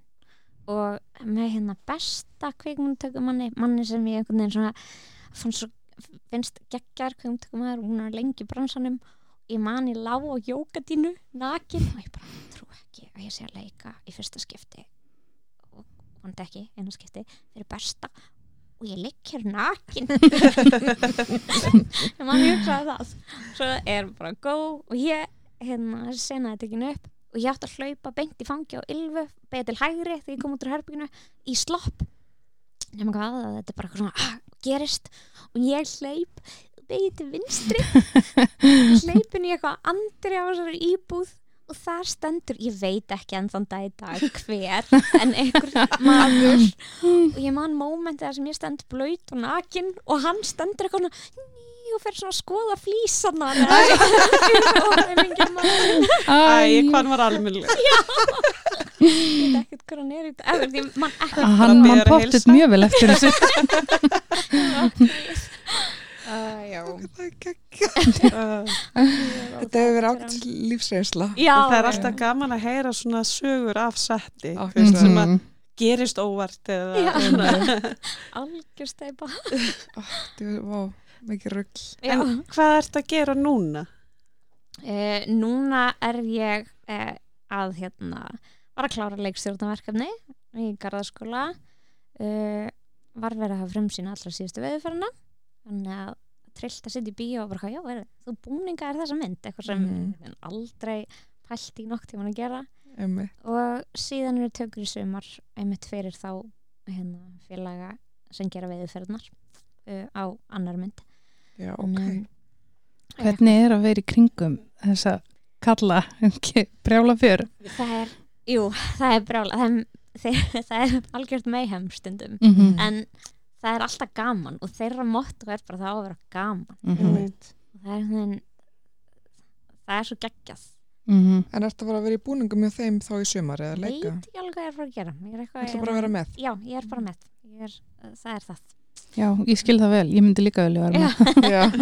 Speaker 4: og með hérna besta kvikmundtökum manni sem ég einhvern veginn svona fannst svo, finnst geggjar kvikmundtökum maður og hún er lengi í bransanum. Ég man ég lá á jókadínu nakin og ég bara trú ekki að ég sé að leika í fyrsta skipti og vandi ekki einu skipti fyrir besta og ég ligg hér nakin. En maður hugsaði það. Svo er bara góð og ég hérna þessi sena þetta ekki upp. Og ég átti að hlaupa beint í fangi á ylfu beigja til hægri þegar ég kom út úr herbygginu í slopp. Nema hvað að þetta er bara eitthvað svona ah, gerist. Og ég hleyp beigja til vinstri. [LAUGHS] Hleypin í eitthvað andri á þessari íbúð og þar stendur, ég veit ekki enn þann dag í dag hver en einhver maður. Og ég man mómentið þar sem ég stend blöyt og nakin og hann stendur eitthvað og fer svona að skoða flísana og engin maður
Speaker 2: Æ, hvað var almennilega?
Speaker 4: ég veit ekkert hvað hann er í dag. Eða ég man ekkert
Speaker 3: Hann, hann pottit mjög vel eftir þessu [LAUGHS]
Speaker 1: þetta [LAUGHS] hefur verið átt lífsreynsla
Speaker 2: það er alltaf gaman að heyra svona sögur af setti sem að
Speaker 3: Mhm.
Speaker 2: gerist óvart eða
Speaker 4: Já.
Speaker 2: svona. [LAUGHS]
Speaker 4: algjör steipa [LAUGHS]
Speaker 1: Þetta vá, mikið rugl
Speaker 4: já.
Speaker 2: En hvað ert að gera núna?
Speaker 4: Uh, núna er ég uh, að hérna var að klára leikstjórnaverkefni í Garðaskóla uh, var verið að hafa frumsýna allra síðustu veðurferðina þannig að trillt að sitja í bíó og bara, já, er, þú búninga er þessa mynd eitthvað sem mm. aldrei pælt í nokk tíman að gera
Speaker 1: Einmitt.
Speaker 4: og síðan eru tökur í sumar einmitt fyrir þá hérna, félaga sem gera veðurferðnar uh, á annar mynd
Speaker 1: Já, ok
Speaker 4: Þannig,
Speaker 3: Hvernig er að vera í kringum þess að kalla brjála fjör
Speaker 4: það er, jú, það er brjála það er, [LAUGHS] það er algjört mayhem stundum
Speaker 3: mm -hmm.
Speaker 4: en það er alltaf gaman og þeirra motto er bara það á að vera gaman.
Speaker 3: Mhm.
Speaker 4: og það er þannig það er svo geggjað.
Speaker 3: Mhm.
Speaker 1: En ertu að fara að vera í búningum með þeim þá í sumar eða
Speaker 4: veit
Speaker 1: leika?
Speaker 4: ekki alveg hvað ég er að fara að gera. Ég er eitthvað
Speaker 1: Þú ætla bara að vera með?
Speaker 4: já, ég er bara með. Ég er, það er það.
Speaker 3: Já, ég skil það vel, ég myndi líka velja vera
Speaker 4: já,
Speaker 3: með
Speaker 1: Já, [LAUGHS]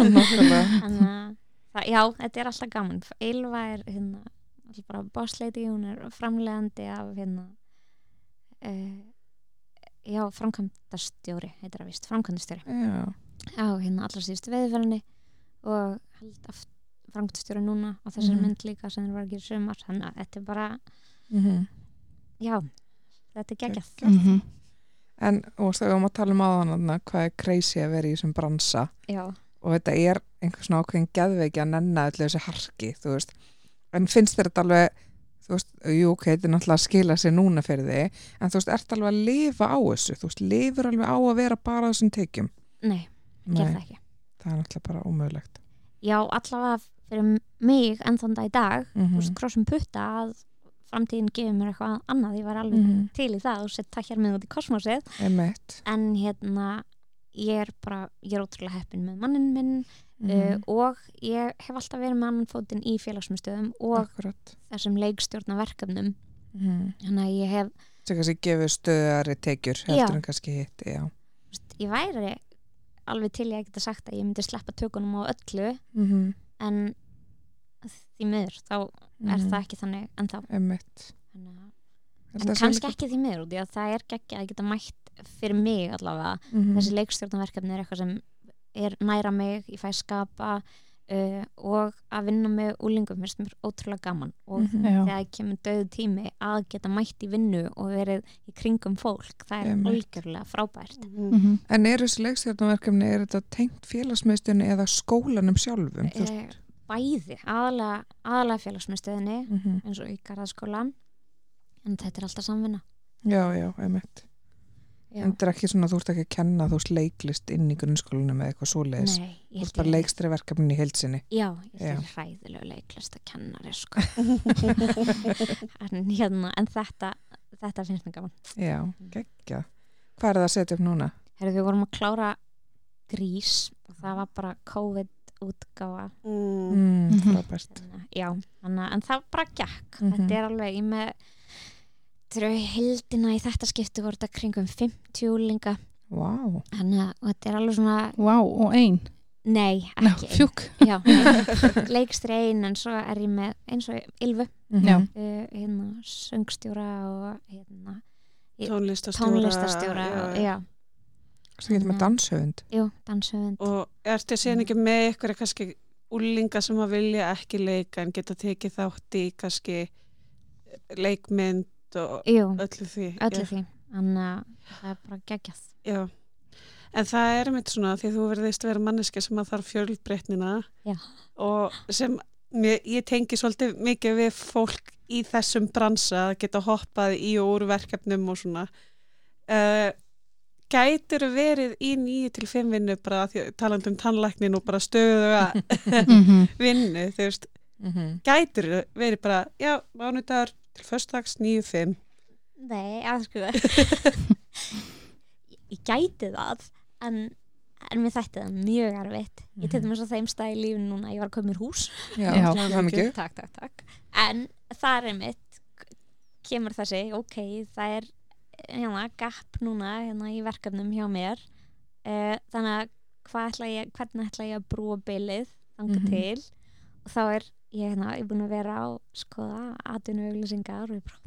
Speaker 4: að það, já, þetta er alltaf gaman. Ylva er hérna bara bossleiti, hún er framlegandi af hérna uh, já, framkvæmdastjóri heitir það vist, framkvæmdastjóri. Á hérna allra síðustu veðurferðinni og held aft framkvæmdastjóri núna á þessari
Speaker 1: Mhm.
Speaker 4: mynd líka sem þeir var að gera sumar. Þannig að þetta er bara,
Speaker 1: mhm.
Speaker 4: Já þetta er geggjað.
Speaker 1: Geggjað.
Speaker 3: Mhm.
Speaker 1: En, veist, við varum að tala um aðan hvað er crazy að vera í þessum bransa?
Speaker 4: Já,
Speaker 1: og þetta er einhver svona ákveðin geðveiki að nenna öllu þessi harki, þú veist. En finnst þér þetta alveg jú, ok, þetta er náttúrulega að skila sér núna fyrir þig, en þú veist, ert alveg að lifa á þessu, þú veist, lifur alveg á að vera bara þessum tekjum?
Speaker 4: Nei, ger það ekki.
Speaker 1: Það er náttúrulega bara ómögulegt.
Speaker 4: Já, allavega fyrir mig enn þann dag í dag
Speaker 1: mm
Speaker 4: þú veist, krossum putta að framtíðin gefur mér eitthvað annað, ég var alveg
Speaker 1: Mhm.
Speaker 4: til í það og sett takk hér með út í kosmosið.
Speaker 1: Einmitt.
Speaker 4: en hérna ég er bara, ég er ótrúlega heppin með mannin minn
Speaker 1: Mhm.
Speaker 4: uh, og ég hef alltaf verið með annan fótinn í félagsmyndstöðum og
Speaker 1: Akkurat.
Speaker 4: þessum leikstjórna verkefnum
Speaker 1: mm.
Speaker 4: þannig að ég hef,
Speaker 1: sem kannski gefur stöðari tekjur heldur en kannski hitt,
Speaker 4: ég væri alveg til ég að geta sagt að ég myndi sleppa tökunum á öllu
Speaker 1: mm -hmm.
Speaker 4: en því miður þá er það ekki þannig en þá að en
Speaker 1: að
Speaker 4: kannski ekki því miður að það er ekki að geta mætt fyrir mig allavega
Speaker 1: Mhm.
Speaker 4: þessi leikstjórnaverkefni er eitthvað sem er næra mig, ég fæ skapa uh, og að vinna með úlingum finnst mér ótrúlega gaman og
Speaker 1: Mhm.
Speaker 3: Já.
Speaker 4: þegar kemur döðu tími að geta mætt í vinnu og verið í kringum fólk, það er algjörlega frábært
Speaker 3: Mhm.
Speaker 1: En eru þessi leikstjórnaverkefni, er þetta tengt félagsmiðstunni eða skólanum sjálfum? Þú veist?
Speaker 4: eh, bæði, aðalega, aðalega félagsmyndstöðinni
Speaker 1: Mhm.
Speaker 4: eins og í garðaskólan en þetta er alltaf samvinna
Speaker 1: Já, já, einmitt.
Speaker 4: Já.
Speaker 1: En þetta er ekki svona, þú ert ekki að kenna þú leiklist inn í grunnskólanum eða eitthvað svoleiðis.
Speaker 4: Nei,
Speaker 1: Þú ert bara leikstri verkefnin í heilsinni.
Speaker 4: Já, ég er hræðilegu leiklist að kennari sko. [LAUGHS] en, hérna, en þetta þetta finnst mér gaman
Speaker 1: Já, geggja. Hvað er það að setja upp núna?
Speaker 4: Herðu, við vorum að klára grís og það var bara COVID útgáfa
Speaker 2: mm.
Speaker 1: mm,
Speaker 4: að- já, að en það bara gekk
Speaker 1: Mhm.
Speaker 4: þetta er alveg ég með þegar við heldina í þetta skipti voru þetta kringum 50 úlinga
Speaker 1: Vá,
Speaker 4: þannig að þetta er alveg svona
Speaker 3: Vá, og ein,
Speaker 4: nei, ekki
Speaker 3: fjúk.
Speaker 4: Já, [LAUGHS] leikstri ein en svo er ég með eins og Ylfu
Speaker 1: Mhm.
Speaker 3: Já.
Speaker 4: uh, hérna, söngstjóra og hérna,
Speaker 2: tónlistastjóra,
Speaker 4: tónlistastjóra
Speaker 2: já,
Speaker 4: og, já,
Speaker 1: Svo getur með danshöfund.
Speaker 4: Jú, danshöfund.
Speaker 2: Og ertu síðan ekki með ykkur kannski úlinga sem að vilja ekki leika en geta tekið þátt í kannski leikmynd og
Speaker 4: jú,
Speaker 2: öllu því
Speaker 4: öllu
Speaker 2: já.
Speaker 4: því þannig að það er bara geggjað
Speaker 2: Já, en það er mitt svona því að þú verðist vera manneski sem að þarf fjölbreytnina
Speaker 4: Já.
Speaker 2: og sem mér, ég tengi svolítið mikið við fólk í þessum bransa að geta hoppað í og úr verkefnum og svona uh, gætur verið í nýju til fimm vinnu bara því, talandi um tannlæknin og bara stöðuga [LAUGHS]
Speaker 3: Mhm.
Speaker 2: vinnu þú veist,
Speaker 1: Mhm.
Speaker 2: gætur verið bara já, mánudagur til nýju fimm.
Speaker 4: Nei, að sko. [LAUGHS] Ég, gæti það en, en mér þætti það mjög erfitt. Ég til
Speaker 1: Mhm.
Speaker 4: dæmis á þeim stað í lífinu núna ég var að koma mér hús.
Speaker 1: Já,
Speaker 3: Já.
Speaker 1: það er mikið.
Speaker 4: takk, takk, takk. En það er mitt kemur þessi, ok, það er hérna, gap núna hérna, í verkefnum hjá mér. Uh, þannig að ætla ég, hvernig ætla ég að brúa bilið þanga
Speaker 1: Mhm.
Speaker 4: til? og þá er ég, hérna, ég er búin að vera á skoða atvinnu auglýsingar og ég bara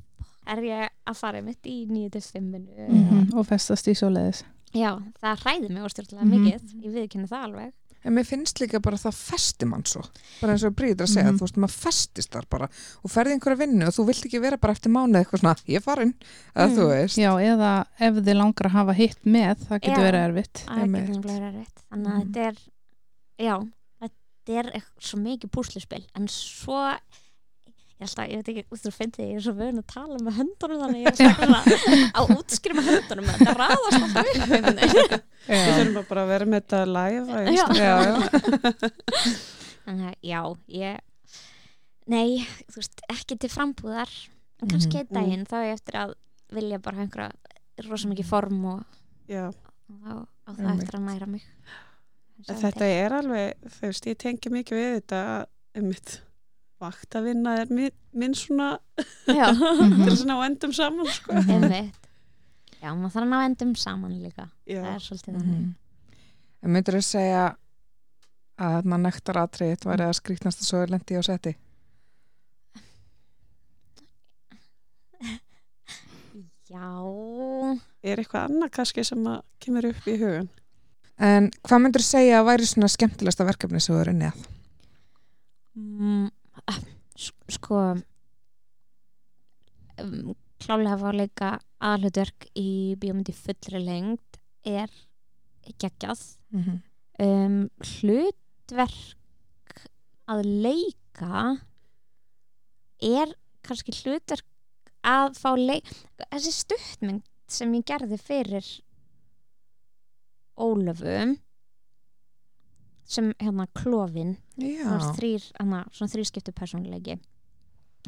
Speaker 4: er ég að fara mitt í 9-5 minu
Speaker 3: Mhm. og festast í svoleiðis
Speaker 4: já, það hræði mig óstjórnlega
Speaker 3: Mhm.
Speaker 4: mikið ég viðkynna það alveg
Speaker 1: En mér finnst líka bara það festi mann svo bara eins og Bríður að segja,
Speaker 3: Mhm.
Speaker 1: þú veist, maður festist þar bara og ferði einhverja vinnu og þú vilt ekki vera bara eftir mánuð eitthvað svona, ég er farin að
Speaker 4: Mm.
Speaker 1: þú veist
Speaker 3: Já, eða ef þið langar að hafa hitt með það getur verið erfitt
Speaker 4: það er ekki nefnilega rétt þannig að
Speaker 1: Mhm.
Speaker 4: þetta er já, þetta er svo mikið púsluspil en svo ég að, ég veit ekki, þú finnst ég er svo vögun að tala með höndunum þannig að ég er svona á útskýri með höndunum en þetta raðast alltaf
Speaker 2: við þurfum bara að vera með þetta live
Speaker 4: Já.
Speaker 1: Já, já. [LAUGHS]
Speaker 4: þannig að já, ég nei, þú veist, ekki til frambúðar en kannski einn
Speaker 2: Mhm.
Speaker 4: daginn þá er ég eftir að vilja bara hafa einhverja rosa mikið form og, og þá á það eftir að næra mig
Speaker 2: Þetta er alveg, þú veist, ég tengi mikið við þetta um mitt vakt að vinna er minn, minn svona [LAUGHS] til þess að ná endum saman sko.
Speaker 4: einmitt. Já, maður þarf að ná endum saman líka. Það
Speaker 2: Já,
Speaker 4: er svolítið þannig.
Speaker 1: Mhm. En myndur þú segja að maður nektar atrið væri að skrýtnast að svo er lendi á seti
Speaker 4: já,
Speaker 2: er eitthvað annað kannski sem að kemur upp í hugun?
Speaker 1: En hvað myndur þú segja að væri svona skemmtilegsta verkefni sem þú eru neð?
Speaker 4: mm, ah, sk- sko um, klálega var líka aðhlutverk í bíómyndi fullri lengd er geggjað
Speaker 1: Mm -hmm.
Speaker 4: um, hlutverk að leika er kannski hlutverk að fá leik þessi stuttmynd sem ég gerði fyrir Ólöfu sem hérna klófin það
Speaker 1: Já,
Speaker 4: þrýr, hana, svona þrýskiptu persónuleiki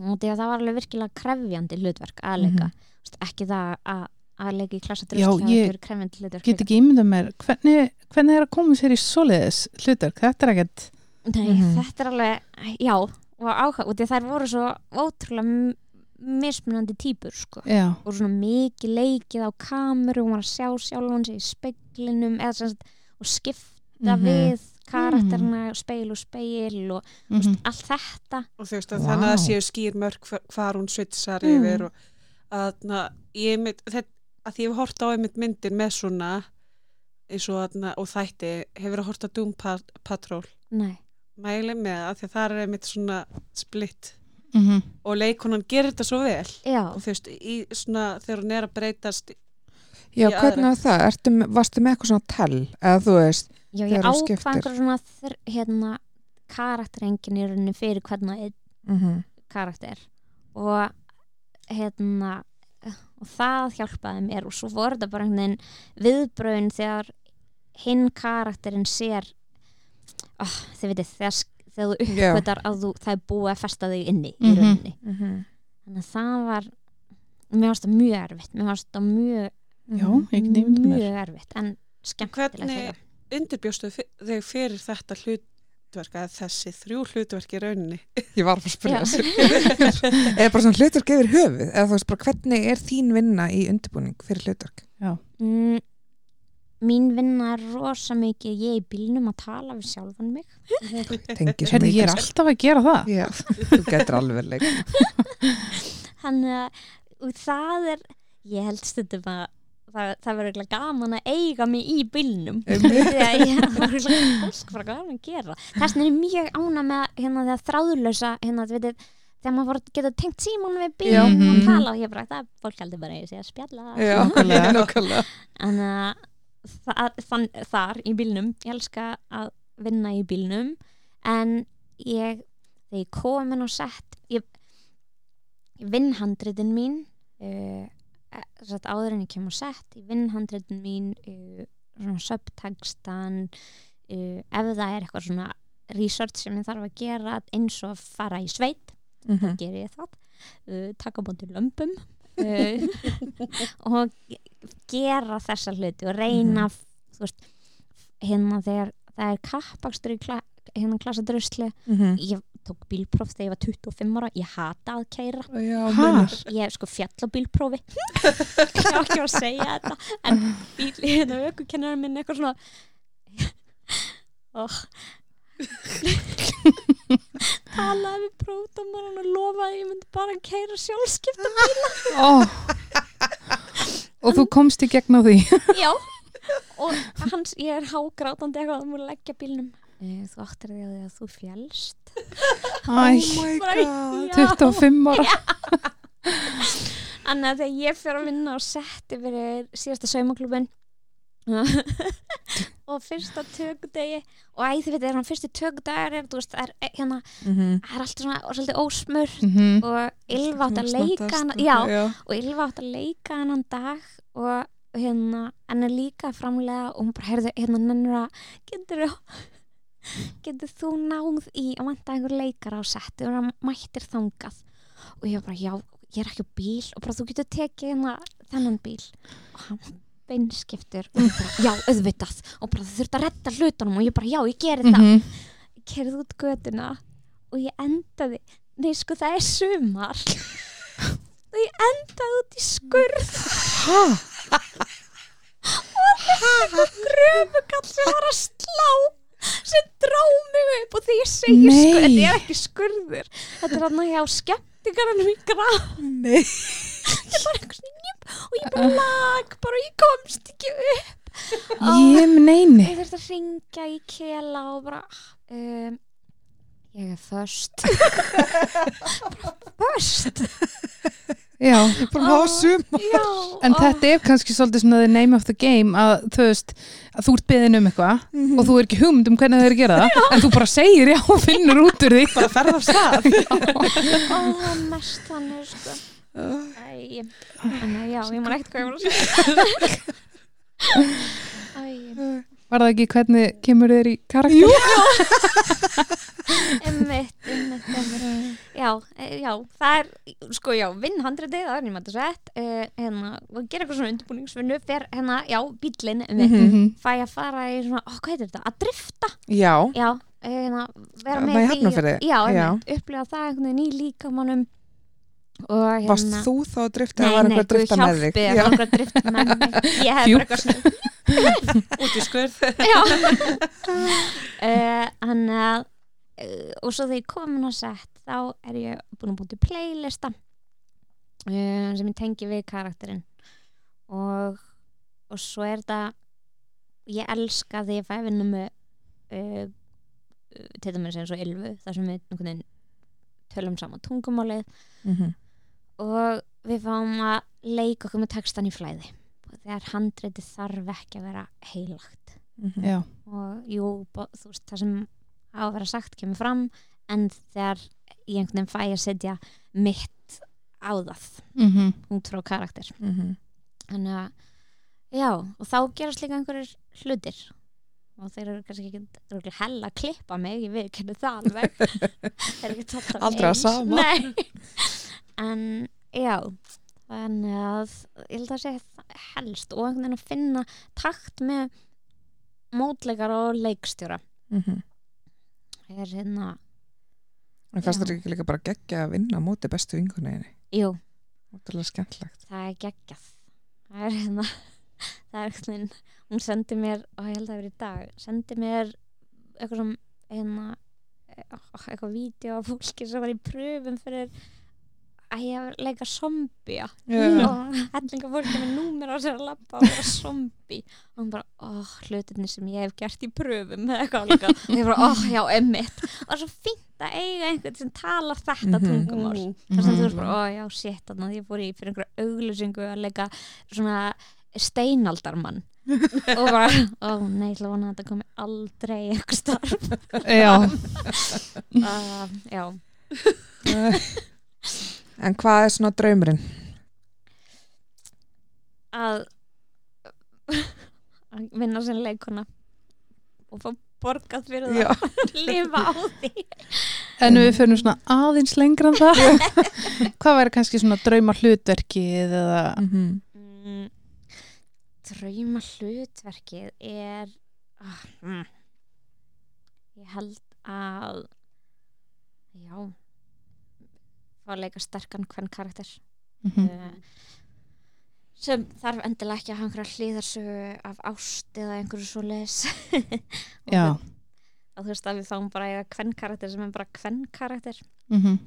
Speaker 4: og það var alveg virkilega krefjandi hlutverk að leika
Speaker 1: Mhm.
Speaker 4: mm -hmm. ekki það að, að leika í
Speaker 3: Já,
Speaker 4: klassadröst
Speaker 3: ég
Speaker 4: krefjandi hlutverk
Speaker 3: get ekki ímyndað mér hvernig, hvernig er að koma sér í svoleiðis hlutverk, þetta er ekkert
Speaker 4: Nei,
Speaker 1: Mhm.
Speaker 4: þetta er alveg, já og áhuga, og því að þær voru svo ótrúlega mismunandi típur sko.
Speaker 3: já,
Speaker 4: og svona mikið leikið á kameru og var að sjá sjálfan sig í speglinum eða sem sagt, og skipta
Speaker 1: Mhm.
Speaker 4: við karakterina, speil og speil og
Speaker 3: mm
Speaker 4: mm. allt þetta
Speaker 2: Og þú veist að
Speaker 1: Vá.
Speaker 2: þannig að það séu skýr mörg hvar- hún svitsar
Speaker 4: Mm.
Speaker 2: yfir og að, na, ég mynd, þetta, að því ég hef hort á einmitt myndir með svona eins og, að, og þætti hefur að horta Doom Pat- Patrol
Speaker 4: Nei,
Speaker 2: mæli með að því að það er einmitt svona splitt
Speaker 3: -hmm.
Speaker 2: og leikonan gerir þetta svo vel
Speaker 4: já,
Speaker 2: og þú veist, í svona þegar hún er að breytast
Speaker 1: Já
Speaker 2: í
Speaker 1: hvernig var það? Ertu, varstu með eitthvað svona tell? Eða þú veist,
Speaker 4: já ég einhver svona hérna, karakterengin í rauninni fyrir hvernig
Speaker 1: mm
Speaker 4: karakter og hérna og það hjálpaði mér og svo voru þetta bara einhvern veginn viðbröðin þegar hinn karakterinn sér oh, þið veitir þegar, þegar þú uppgötar að þú, það er búið að festa þig inni í
Speaker 3: Mhm.
Speaker 4: rauninni
Speaker 1: -hmm.
Speaker 4: þannig að það var mér varst það mjög erfitt mér varst það mjög,
Speaker 3: já, ég get ímyndað mér
Speaker 4: mjög erfitt en skemmtilegt
Speaker 2: Hvernig-
Speaker 4: líka.
Speaker 2: undirbjóstu þig fyrir þetta hlut, hlutverk að þessi þrjú hlutverk í rauninni [LAUGHS]
Speaker 1: Ég var að spyrja
Speaker 4: Já.
Speaker 1: þessu. [LAUGHS] Eða bara svona hlutverk yfir höfuð, eða þú veist bara hvernig er þín vinna í undirbúning fyrir hlutverk?
Speaker 4: mm, mín vinna er rosa mikið ég er í bílnum að tala við sjálfan mig [LAUGHS]
Speaker 3: Herði, ég er alltaf að gera það
Speaker 1: Já, þú getur alveg leik.
Speaker 4: þannig að og það er ég held stundum að það, það verður eitthvað gaman að eiga mig í ég [LAUGHS] það verður eitthvað gaman að gera þess vegna er ég mjög ána með hérna þegar þráðlösa hérna veitir þegar maður getur tengt símón við bílnum og
Speaker 3: Mhm.
Speaker 4: tala og ég bara það er fólk heldur bara að ég sé að spjalla
Speaker 1: Já, [LAUGHS]
Speaker 3: Nákvæmlega.
Speaker 1: nákvæmlega.
Speaker 4: en uh, það, þann, þar í bílnum ég elska að vinna í bílnum en ég þegar ég komin og sett ég, ég vinn handritin mín uh, satt áður en ég kem og sett ég vinn handritin mín uh, svona subtekstan uh, ef það er eitthvað svona research sem ég þarf að gera eins og að fara í sveit
Speaker 1: Mhm.
Speaker 4: ger ég það uh, taka bóndi lömpum [LAUGHS] og ge- gera þessa hluti og reyna þú veist, hérna þegar það er kappakstur í kla, hérna klassadrusli
Speaker 1: Mhm.
Speaker 4: ég tók bílpróf þegar ég var 25 ára. Ég hata að keira
Speaker 1: Já,
Speaker 4: ég sko fjall á bílprófi. [LAUGHS] Ég var ekki að segja þetta. En bíl, hérna aukukennarinn minn eitthvað svona. Oh. [LAUGHS] talaði við prófdómaran og lofaði að ég myndi bara að keira sjálfskipta
Speaker 3: oh. Og þú komst í gegn á því.
Speaker 4: Já. Og hans, ég er hágrátandi eitthvað að múið leggja bílnum þú áttir því að því að þú fjálst [LAUGHS]
Speaker 3: Æ,
Speaker 1: Oh my
Speaker 4: Bara-
Speaker 1: god. [LAUGHS]
Speaker 4: Já.
Speaker 3: 25 ára
Speaker 4: Þannig að þegar ég fyrir að vinna og setti fyrir síðasta saumaklubin [LAUGHS] og fyrsta tökudegi og æ, þið veit, það er hann fyrsti er, þú veist, það er eh, hérna,
Speaker 1: Mhm.
Speaker 4: það er alltaf svona svolítið ósmur
Speaker 3: Mhm.
Speaker 4: og Ylva átt að leika hann,
Speaker 1: og-
Speaker 4: já,
Speaker 1: já.
Speaker 4: og Ylva átt að leika hann dag og hérna, hann er líka framlega og hún bara, heyrðu, hérna, nennur að getur getur þú náð í að vanta einhver leikara á setti og hann mættir þangað? Og ég bara, já, ég er ekki á bíl og bara þú getur tekið hérna þennan bíl. Og hann var beinskiptur og ég bara, já, auðvitað. Og bara þú þurft að redda hlutunum og ég bara, já, ég geri það.
Speaker 3: Mhm.
Speaker 4: ég kerði út götuna og ég endaði nei, sko, það er sumar. [LAUGHS] Og ég endaði út í skurð. [LAUGHS] Og þetta er gröfugall sem var að slá sem drá mig upp og því ég segi
Speaker 3: Nei.
Speaker 4: skurð, þetta er ekki skurður. Þetta er hann að hjá skemmtingarinn í graf.
Speaker 1: Nei.
Speaker 4: ég bara svona njöp og ég bara lag bara ég komst ekki upp.
Speaker 3: Ég neini
Speaker 4: ég þurfti að ringja í kela og bara um, ég er först [LAUGHS] först
Speaker 3: Já,
Speaker 1: Bara að hafa sum.
Speaker 4: já,
Speaker 3: en þetta er kannski svolítið svona the name of the game að þú veist, að þú ert beðin um eitthvað og þú er ekki hugmynd um hvernig það er að gera það en þú bara segir já og finnur út úr því.
Speaker 1: Bara ferð af stað. [LAUGHS]
Speaker 4: ó, er mest þannig sko. Æ, en já, ég man ekkert hvað ég var að segja. [LAUGHS] Æ,
Speaker 3: Var það ekki hvernig kemur þér í karakter? Jú, [LAUGHS]
Speaker 4: Einmitt, einmitt, einmitt. Já, e, já, það er, sko, já, vinn handriðið, það er nýmætt að sett, uh, hérna, og gera eitthvað svona undirbúningsvinnu, fer, hérna, já, bíllinn, einmitt,
Speaker 3: Mhm.
Speaker 4: fæ að fara í svona, ó, hvað heitir þetta, að drifta,
Speaker 1: Já.
Speaker 4: já, eh, hérna, vera með
Speaker 1: í
Speaker 4: já,
Speaker 1: Já.
Speaker 4: einmitt, upplifa það einhvern veginn í líkamannum, hérna,
Speaker 1: Varst þú þá að drifta
Speaker 4: Nei, nei,
Speaker 1: eitthvað að
Speaker 4: guð
Speaker 1: drifta með þig?
Speaker 4: hjálpi, það
Speaker 1: Já.
Speaker 4: var að drifta með mig, [LAUGHS] ég hef bara eitthvað svona, [LAUGHS]
Speaker 2: út í skurð
Speaker 4: uh, [LAUGHS] Hann að uh, og svo þegar ég komin á sett þá er ég búin að búin til playlista uh, sem ég tengi við karakterinn og og svo er þetta ég elska því að fæ vinna með uh, til dæmis eins og Ylfu þar sem við tölum saman tungumálið
Speaker 1: Mhm.
Speaker 4: Og við fáum að leika okkur með textan í flæði. Þegar handreiti þarf ekki að vera heilagt.
Speaker 1: Mhm.
Speaker 3: já,
Speaker 4: og jú, þú veist, það sem á að vera sagt kemur fram en þegar ég einhvern veginn fæ að setja mitt á það.
Speaker 3: Mhm,
Speaker 4: út frá karakter.
Speaker 1: Mhm.
Speaker 4: þannig að, já, og þá gerast líka einhverjir hlutir. Og þeir eru kannski ekki hella að klippa mig, ég veit hvernig það alveg. [LAUGHS] Þeir eru ekki alltaf
Speaker 1: Aldrei að
Speaker 4: eins.
Speaker 1: sama.
Speaker 4: En já þannig að ég held að það helst og einhvern veginn að finna takt með mótleikar og leikstjóra.
Speaker 1: Mhm.
Speaker 4: er hérna
Speaker 1: En fannst þetta ekki líka bara geggja að vinna móti bestu vinkunniðinni?
Speaker 4: jú, það er geggjað. Það er hérna [LAUGHS] það er eitthvað, hún sendi mér og ég held að það verið í dag, sendi mér eitthvað sem hérna eh, eitthvað vídeo af fólki sem var í pröfum fyrir að ég hef leika zombia og hellinga fólki með númer á sér að labba og vera zombi og hún bara, óh, hlutinni sem ég hef gert í pröfum eða eitthvað líka. Og ég bara, óh, já, emmitt og það er svo fínt að eiga einhvern sem talar þetta
Speaker 1: Mhm.
Speaker 4: tungumál.
Speaker 2: Mm.
Speaker 4: þess að þú
Speaker 3: Mhm.
Speaker 4: veist bara, ó já, shit þannig að ég fór í fyrir einhverja auglýsingu að leika svona steinaldarmann. Og bara, ó nei, ég ætla að þetta komi aldrei eitthvað starf.
Speaker 3: Já,
Speaker 4: uh, [LAUGHS] já, [LAUGHS]
Speaker 1: En hvað er svona draumurinn?
Speaker 4: að [LAUGHS] að vinna sem leikona og fá borgað fyrir það.
Speaker 1: Já.
Speaker 4: að [LAUGHS] lifa á því.
Speaker 3: En við fyrir svona aðeins lengra en það. [LAUGHS] Hvað væri kannski svona drauma hlutverkið eða
Speaker 1: Mm
Speaker 4: mm, drauma hlutverkið er ah, mm, ég held að já fá að leika sterkan hvern karakter.
Speaker 3: Mhm.
Speaker 4: uh, sem þarf endilega ekki að einhverja hlýðarsögu af ást eða einhverju svo les [LAUGHS]
Speaker 3: Já,
Speaker 4: að þú veist að við fáum bara hvern karakter sem er bara hvern karakter.
Speaker 3: Mhm.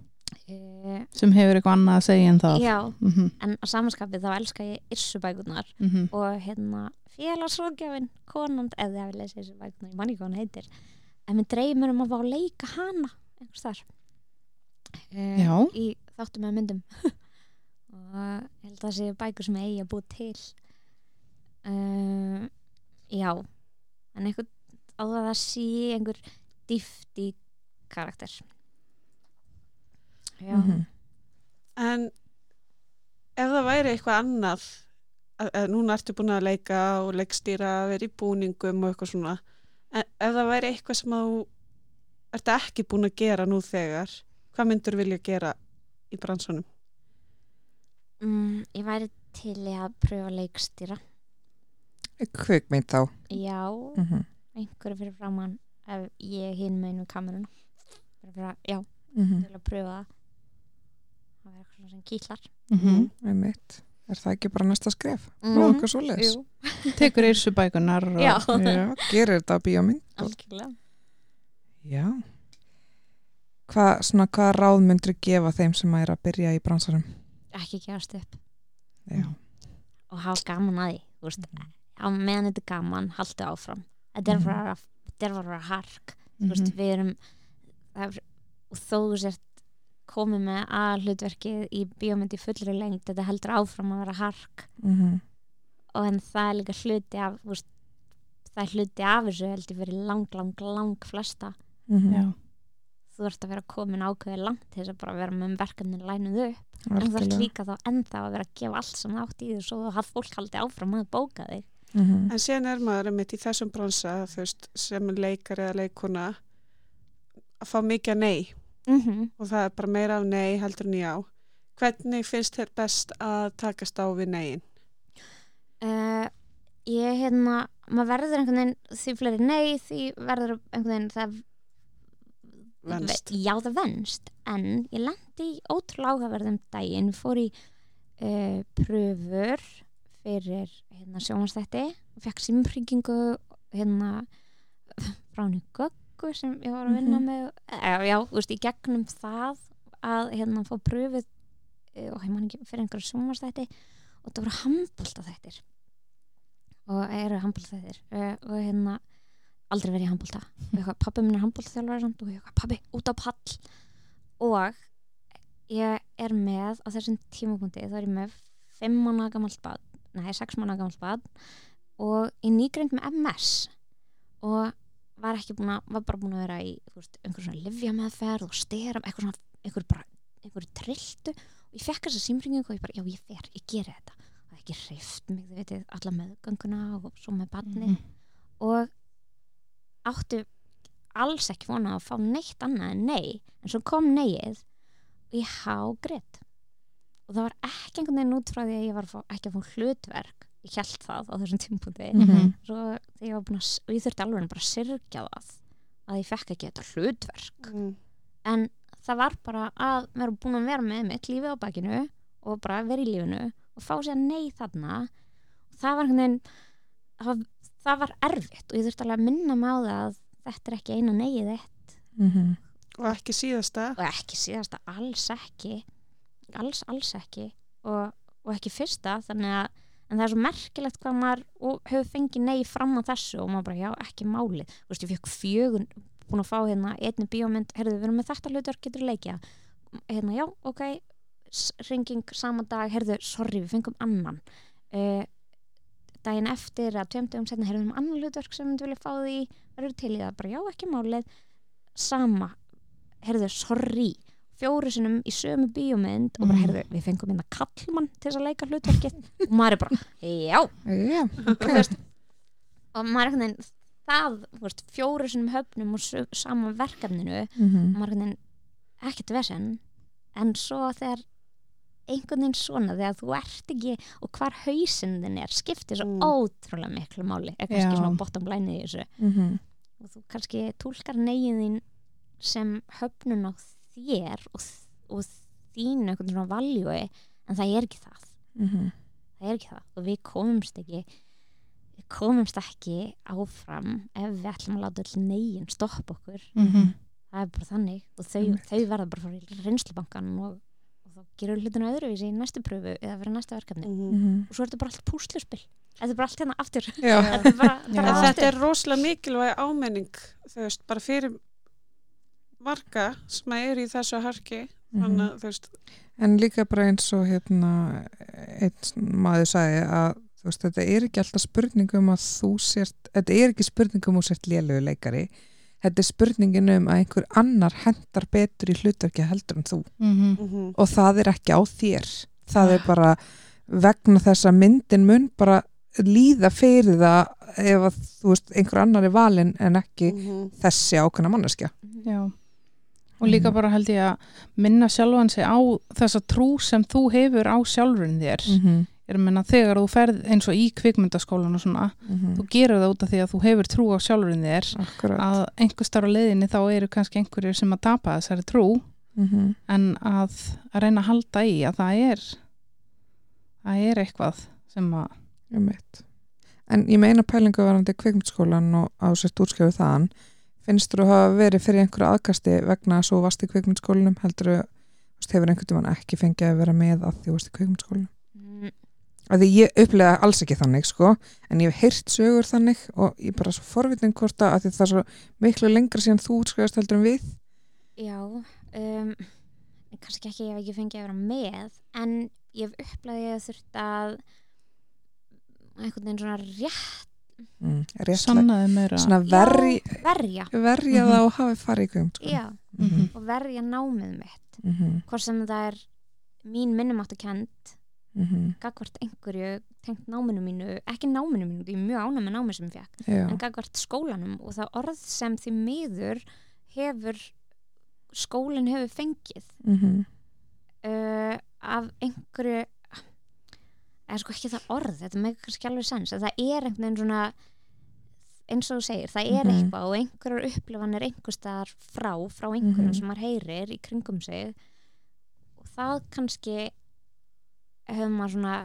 Speaker 4: uh,
Speaker 3: sem hefur eitthvað annað að segja en það.
Speaker 4: Já,
Speaker 3: Mhm,
Speaker 4: en á samanskapið þá elska ég yrsubækunar
Speaker 3: mhm.
Speaker 4: og hérna félagsrókjafin konan, eða ég vil lesa þessu bækunar ég manni hvað hann heitir. En minn dreymur um að fá að leika hana einhvers þar
Speaker 3: Já.
Speaker 4: í þáttum með myndum. [LAUGHS] Og ég held að það séu bækur sem eigi að búa til. Uh, já. En einhvern á það að sé einhver dýfti karakter. Já.
Speaker 1: Mhm.
Speaker 2: En ef það væri eitthvað annað, að, að núna ertu búin að leika og leikstýra, vera í búningum og eitthvað svona, en ef það væri eitthvað sem að þú ert ekki búin að gera nú þegar, hvað myndur vilja gera í bransanum?
Speaker 4: mm, ég væri til í að pröfa að leikstýra
Speaker 1: Kvikmynd þá.
Speaker 4: já,
Speaker 1: Mm
Speaker 4: einhverju fyrir framann ef ég hinn fyrir að, já,
Speaker 1: -hmm.
Speaker 4: til að pröfa það það verður eitthvað svona sem kýtlar
Speaker 3: Mhm.
Speaker 1: Einmitt. Er það ekki bara næsta skref?
Speaker 4: Mhm.
Speaker 1: Prófa eitthvað svoleiðis?
Speaker 4: Jú, [LAUGHS]
Speaker 3: Tekur eirsu bækunar og...
Speaker 4: já,
Speaker 1: Já, gerir þetta á bíómynd? og-
Speaker 4: algjörlega
Speaker 1: Já. Hvað, svona, hvað ráð myndur gefa þeim sem er að byrja í bransanum?
Speaker 4: ekki gefast upp.
Speaker 1: Já.
Speaker 4: og hafa gaman að því veist, á meðan þetta er gaman, haltu áfram. Þetta er bara að vera- þetta er bara að vera hark
Speaker 3: Mhm.
Speaker 4: veist, við erum það er, og þó þú sért komið með að hlutverkið í bíómynd í fullri lengt, þetta heldur áfram að vera hark.
Speaker 1: Mm
Speaker 4: og en það er líka hluti af veist, það er hluti af þessu heldur fyrir lang, lang, lang flesta.
Speaker 1: -hmm.
Speaker 3: Já,
Speaker 4: þú ert að vera komin ákveðið langt til þess að bara vera með verkefnin lænuð upp en þú
Speaker 1: Algjörlega.
Speaker 4: líka þá ennþá að vera að gefa allt sem það átt í þessu og hafa fólk haldið áfram að bóka þig
Speaker 1: Mhm.
Speaker 2: En síðan er maður mitt í þessum bransa, þú veist, sem leikari eða leikona, að fá mikið að nei
Speaker 4: mm -hmm.
Speaker 2: og það er bara meira af nei heldur en já. Hvernig finnst þér best að takast á við negin?
Speaker 4: uh, ég hérna maður verður einhvern veginn því fleiri nei því verður einhvern veginn það
Speaker 2: Venst.
Speaker 4: já það venst en ég lendi í ótrúlega áhugaverðum daginn fór í uh, pröfur fyrir hérna sjónvastætti og fekk simringingu hérna [LAUGHS] frá henni Göggu sem ég var að vinna
Speaker 1: Mhm.
Speaker 4: með eða, já, þú veist, í gegnum það að hérna fá pröfuð eh, og ég man ekki fyrir einhverju sjónvastætti og það voru handbólta þættir og eru handbólta þættir uh, og hérna aldrei verið í handbólta pabbi minn er handbóltaþjálfari samt. Og ég eitthvað, pabbi, út á pall. Og ég er með á þessum tímapunkti þá er ég með 5 mánuða gamalt bad nei, 6 mánuða gamalt bad og ég nýgreind með MS og var ekki búin að var bara búin að vera í einhver svona livjameðferð og styrum, eitthvað svona einhver bara, einhver trilltu. Og ég fekk þessa símringingu og ég bara, já ég fer, ég geri þetta. Og ekki hreift mig, þið veitir, alla meðgönguna og svo með barni
Speaker 3: Mhm.
Speaker 4: og áttu alls ekki vona að fá neitt annað en nei en svo kom neið og ég há greitt og það var ekki einhvern veginn út frá því að ég var að fá, ekki að fá hlutverk. Ég held það á þessum
Speaker 3: Mhm.
Speaker 4: svo þegar ég var búin að og ég þurfti alveg bara að syrgja það að ég fekk ekki þetta hlutverk.
Speaker 2: Mm.
Speaker 4: en það var bara að vera búin að vera með mitt lífið á bakinu og bara vera í lífinu og fá sér nei þarna. Það var einhvern veginn það, það var erfitt og ég þurfti alveg að minna mig á það að þetta er ekki eina neyið þitt.
Speaker 1: Mhm.
Speaker 2: og ekki síðasta?
Speaker 4: Og ekki síðasta alls ekki. Alls, alls ekki. Og, og ekki fyrsta þannig að en það er svo merkilegt hvað maður og hefur fengið nei fram á þessu og maður bara já ekki máli þú veist ég fekk fjögun búin að fá hérna einni bíómynd. Heyrðu við erum með þetta hlutur getur leikja hérna já ok ringing saman dag. Heyrðu sorry við fengum annan. Uh, daginn eftir að tveimtugum setna heyrðu við um annan hlutverk sem við vilja fá því verður til í það. Bara já ekki málið. Sama heyrðu, sorry. Fjóru sinum í sömu bíómynd og bara,
Speaker 1: Mm.
Speaker 4: heyrðu, við fengum hérna kallmann til þess að leika hlutverkið. Og maður er bara, já.
Speaker 1: Já,
Speaker 4: þú veist, og maður er veginn það, þú veist, fjóru sinum höfnum og sama verkefninu
Speaker 1: Mhm.
Speaker 4: maður er veginn ekkert vesen. En svo þegar einhvern veginn svona þegar þú ert ekki og hvar hausinn þinn er skiptir svo
Speaker 2: Mm.
Speaker 4: ótrúlega miklu máli er kannski
Speaker 3: Já.
Speaker 4: svona bottom line í þessu
Speaker 1: Mhm.
Speaker 4: og þú kannski tólkar negin þín sem höfnun á þér og, og þínu einhvern svona valjúi en það er ekki það
Speaker 1: Mhm.
Speaker 4: það er ekki það og við komumst ekki við komumst ekki áfram ef við ætlum að láta öll negin stoppa okkur
Speaker 3: Mhm.
Speaker 4: það er bara þannig og þau, þau verða bara frá reynslubankan og þá gerur hlutinu öðruvísi í næstu pröfu eða fyrir næsta verkefni.
Speaker 2: Mhm.
Speaker 1: Mhm.
Speaker 4: og svo er þetta bara allt púsluspil. Þetta er bara allt hérna aftur. [LAUGHS] Þetta er bara, bara aftur
Speaker 2: þetta er rosalega mikilvæg ámenning þú veist, bara fyrir marga sem eru í þessu harki.
Speaker 1: Mhm.
Speaker 2: þannig að veist
Speaker 1: En líka bara eins og hérna einn maður sagði að veist, þetta er ekki alltaf spurning um að þú sért, þetta er ekki spurning um að þú sért lélögu leikari þetta er spurningin um að einhver annar hendar betur í hlutverki heldur en þú
Speaker 3: Mhm.
Speaker 2: mhm,
Speaker 1: og það er ekki á þér það er bara vegna þess að myndin mun bara líða fyrir það ef að þú veist einhver annar er valinn en ekki
Speaker 2: mhm.
Speaker 1: þessi ákveðna manneskja
Speaker 3: Já. Og líka
Speaker 1: Mhm.
Speaker 3: bara held ég að minna sjálfan sig á þessa trú sem þú hefur á sjálfurinn þér.
Speaker 1: mm -hmm.
Speaker 3: Ég er að minna þegar þú ferð eins og í kvikmyndaskólan og svona, þú gerir það út af því að þú hefur trú á sjálfurinn þér.
Speaker 1: Akkurat.
Speaker 3: Að einhver starf á leiðinni þá eru kannski einhverjir sem að tapa þessari trú.
Speaker 1: Mm -hmm.
Speaker 3: en að, að reyna að halda í að það er það er eitthvað sem að
Speaker 1: En ég meina pælingu varandi kvikmyndskólan og á sérst útskjöfu þaðan. Finnst þú að hafa verið fyrir einhverju aðkasti vegna að svo varst í kvikmyndskólanum heldur þú hefur einhvern tímann ekki fengið að vera með að því kvikmyndskólanum
Speaker 4: Mm,
Speaker 1: að því ég upplega alls ekki þannig sko en ég hef heyrt sögur þannig og ég er bara svo forvitin hvort að, það er svo miklu lengra síðan þú útskjöfast heldur en við
Speaker 4: Já, um, kannski ekki ég hef ekki fengið að vera með en ég hef upplæðið að þurft að einhvern veginn svona rétt
Speaker 1: mm,
Speaker 3: sannaði meira
Speaker 1: svona verri,
Speaker 4: já, verja
Speaker 1: verja
Speaker 3: Mhm.
Speaker 1: það og hafi farið í kvikmyndskólan
Speaker 4: já,
Speaker 3: Mhm.
Speaker 4: og verja námið mitt
Speaker 1: mm -hmm.
Speaker 4: hvort sem það er mín minnumáttu kent
Speaker 1: Mm -hmm.
Speaker 4: gagvart einhverju tengt náminu mínu ekki náminu mínu, er mjög ánæg með námið sem ég fekk
Speaker 1: Já,
Speaker 4: en gagvart skólanum og það orð sem því miður hefur skólinn hefur fengið
Speaker 1: mm -hmm.
Speaker 4: uh, af einhverju eða sko ekki það orð þetta með kannski alveg sens að það er einhvern veginn svona eins og þú segir, það er
Speaker 1: Mhm.
Speaker 4: eitthvað og einhverjar upplifanir einhver staðar frá frá einhverjum
Speaker 1: Mhm.
Speaker 4: sem maður heyrir í kringum sig og það kannski hefur maður svona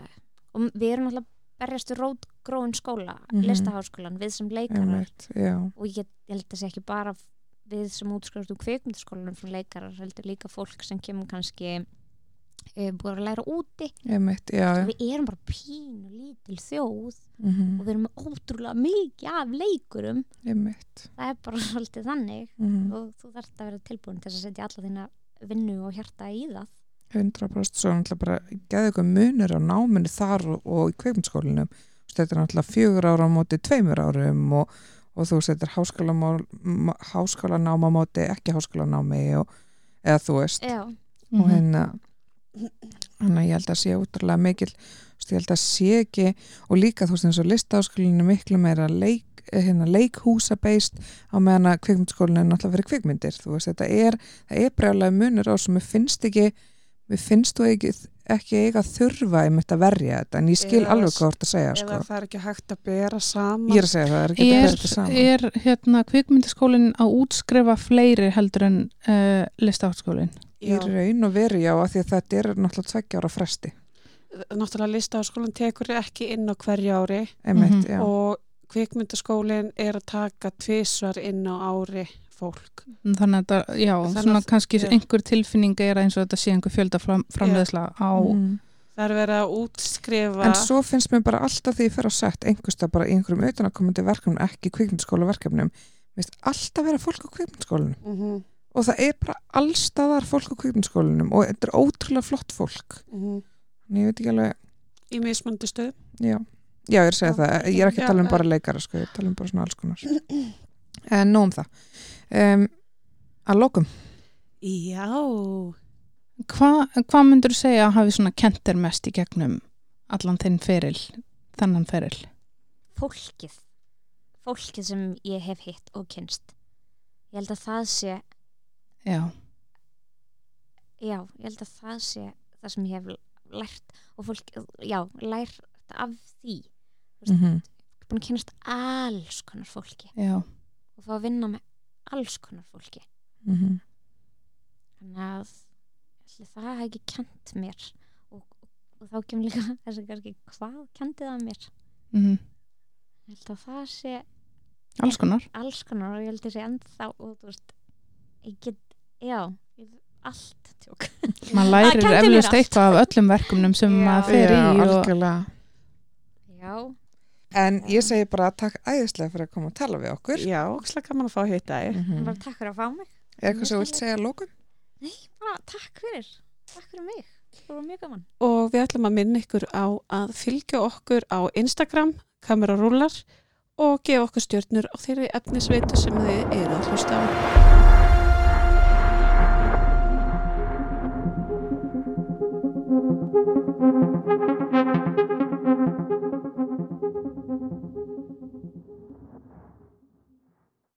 Speaker 4: og við erum alltaf berjast við rótgróin skóla
Speaker 1: Mhm.
Speaker 4: listaháskólan, við sem leikarar.
Speaker 1: Einmitt,
Speaker 4: og ég, ég held að sé ekki bara við sem útskrifast úr kvikmyndaskólanum frá leikarar, heldur líka fólk sem kemur kannski e, búið að læra úti.
Speaker 1: Einmitt, já,
Speaker 4: við erum bara pínu lítil þjóð
Speaker 1: Mm
Speaker 4: og við erum ótrúlega mikið af leikurum.
Speaker 1: Einmitt.
Speaker 4: Það er bara [LAUGHS] svolítið þannig
Speaker 1: mm
Speaker 4: og þú þarft að vera tilbúin til að setja alla þína vinnu og hjarta í það
Speaker 1: 100% svo er náttúrulega bara geða ykkur munur á náminu þar og, og í kveikmyndskólinum þetta er náttúrulega fjögur ára á móti tveimur árum og, og þú veist þetta er háskólamál- ma- háskólanám á móti ekki háskólanámi og, eða þú veist.
Speaker 4: Já,
Speaker 1: og
Speaker 3: Mhm.
Speaker 1: hérna þannig að ég held að sé útrúlega mikil ég held að sé ekki og líka þú veist eins og listaháskólinu miklu meira leik, hérna, leikhúsa beist á meðan að kvikmyndskólinu er náttúrulega fyrir kvikmyndir. Þú veist þetta er, er brjálega munur á sem finnst ekki mér finnst þú ekki, ekki eiga að þurfa einmitt að verja þetta en ég skil
Speaker 2: Eða
Speaker 1: alveg hvað þú ert að segja
Speaker 2: eða
Speaker 1: sko.
Speaker 2: það er ekki hægt að bera saman.
Speaker 1: Ég er að segja það, það er ekki að
Speaker 3: Er,
Speaker 1: bera þetta saman.
Speaker 3: er hérna kvikmyndaskólinn að útskrifa fleiri heldur en uh, listaháttskólinn?
Speaker 1: í raun og veru já, af því að þetta er náttúrulega tveggja ára fresti.
Speaker 2: Náttúrulega listaháskólan tekur ekki inn á hverju ári.
Speaker 1: Einmitt,
Speaker 3: Mhm.
Speaker 1: já,
Speaker 2: og kvikmyndaskólinn er að taka tvisvar inn á ári fólk.
Speaker 3: Þannig að já,
Speaker 2: Þannig
Speaker 3: svona
Speaker 2: að-
Speaker 3: kannski
Speaker 2: já.
Speaker 3: einhver tilfinning er eins og þetta sé einhver fjölda fram, framleiðsla á,
Speaker 1: Mm.
Speaker 2: það er verið að útskrifa
Speaker 1: en svo finnst mér bara alltaf því ég fer á sett einhversta bara í einhverjum utanakomandi verkefnum ekki kvikmyndaskóla verkefnum Vist, alltaf vera fólk á kvikmyndaskólanum.
Speaker 2: Mhm,
Speaker 1: og það er bara allstaðar fólk á kvikmyndaskólanum og þetta er ótrúlega flott fólk.
Speaker 2: Mhm.
Speaker 1: en ég veit ekki alveg
Speaker 2: í mismöndi stöð
Speaker 1: Já, já ég er að segja
Speaker 2: Já,
Speaker 1: það, ég er ekki að tala um bara leikara sko, ég tala um bara svona alls konar [CLEARS THROAT] En nú um það. Um, Að lókum
Speaker 2: já.
Speaker 3: Hva, hvað myndur þú segja að hafi svona kentir mest í gegnum allan þinn feril, þennan feril?
Speaker 4: fólkið. Fólkið sem ég hef hitt og kynst ég held að það sé
Speaker 3: Já,
Speaker 4: já, ég held að það sé það sem ég hef lært og fólk, já, lært af því.
Speaker 1: Mm -hmm.
Speaker 4: búin að kynast alls konar fólki.
Speaker 3: Já,
Speaker 4: og fá að vinna með alls konar fólki.
Speaker 1: Mhm.
Speaker 4: þannig að ætli það hef ekki kent mér. Og, og, og þá kemur líka [LAUGHS] þess að kannski hvað kendi það mér?
Speaker 3: Mm
Speaker 4: ég held að það sé
Speaker 3: alls konar.
Speaker 4: alls konar og ég held að sé ennþá og þú veist ég get, já ég, allt tjók [LAUGHS]
Speaker 3: Man
Speaker 4: Það
Speaker 3: lærir
Speaker 4: allt.
Speaker 3: eitthvað af öllum verkefnum sem maður fer
Speaker 1: Já,
Speaker 3: í og
Speaker 1: algjörlega.
Speaker 4: Já,
Speaker 1: En ég segi bara takk æðislega fyrir að koma að tala við okkur.
Speaker 2: Já, ókslega gaman að fá að hitta þér
Speaker 1: mm
Speaker 4: bara takk fyrir að fá mig.
Speaker 1: Er eitthvað sem þú vilt segja að lókum?
Speaker 4: nei, bara takk fyrir. Takk fyrir mig, það var mjög gaman.
Speaker 2: Og við ætlum að minna ykkur á að fylgja okkur á Instagram kamerarúlar og gefa okkur stjörnur á þeirri efnisveitu sem þið eru að hlusta á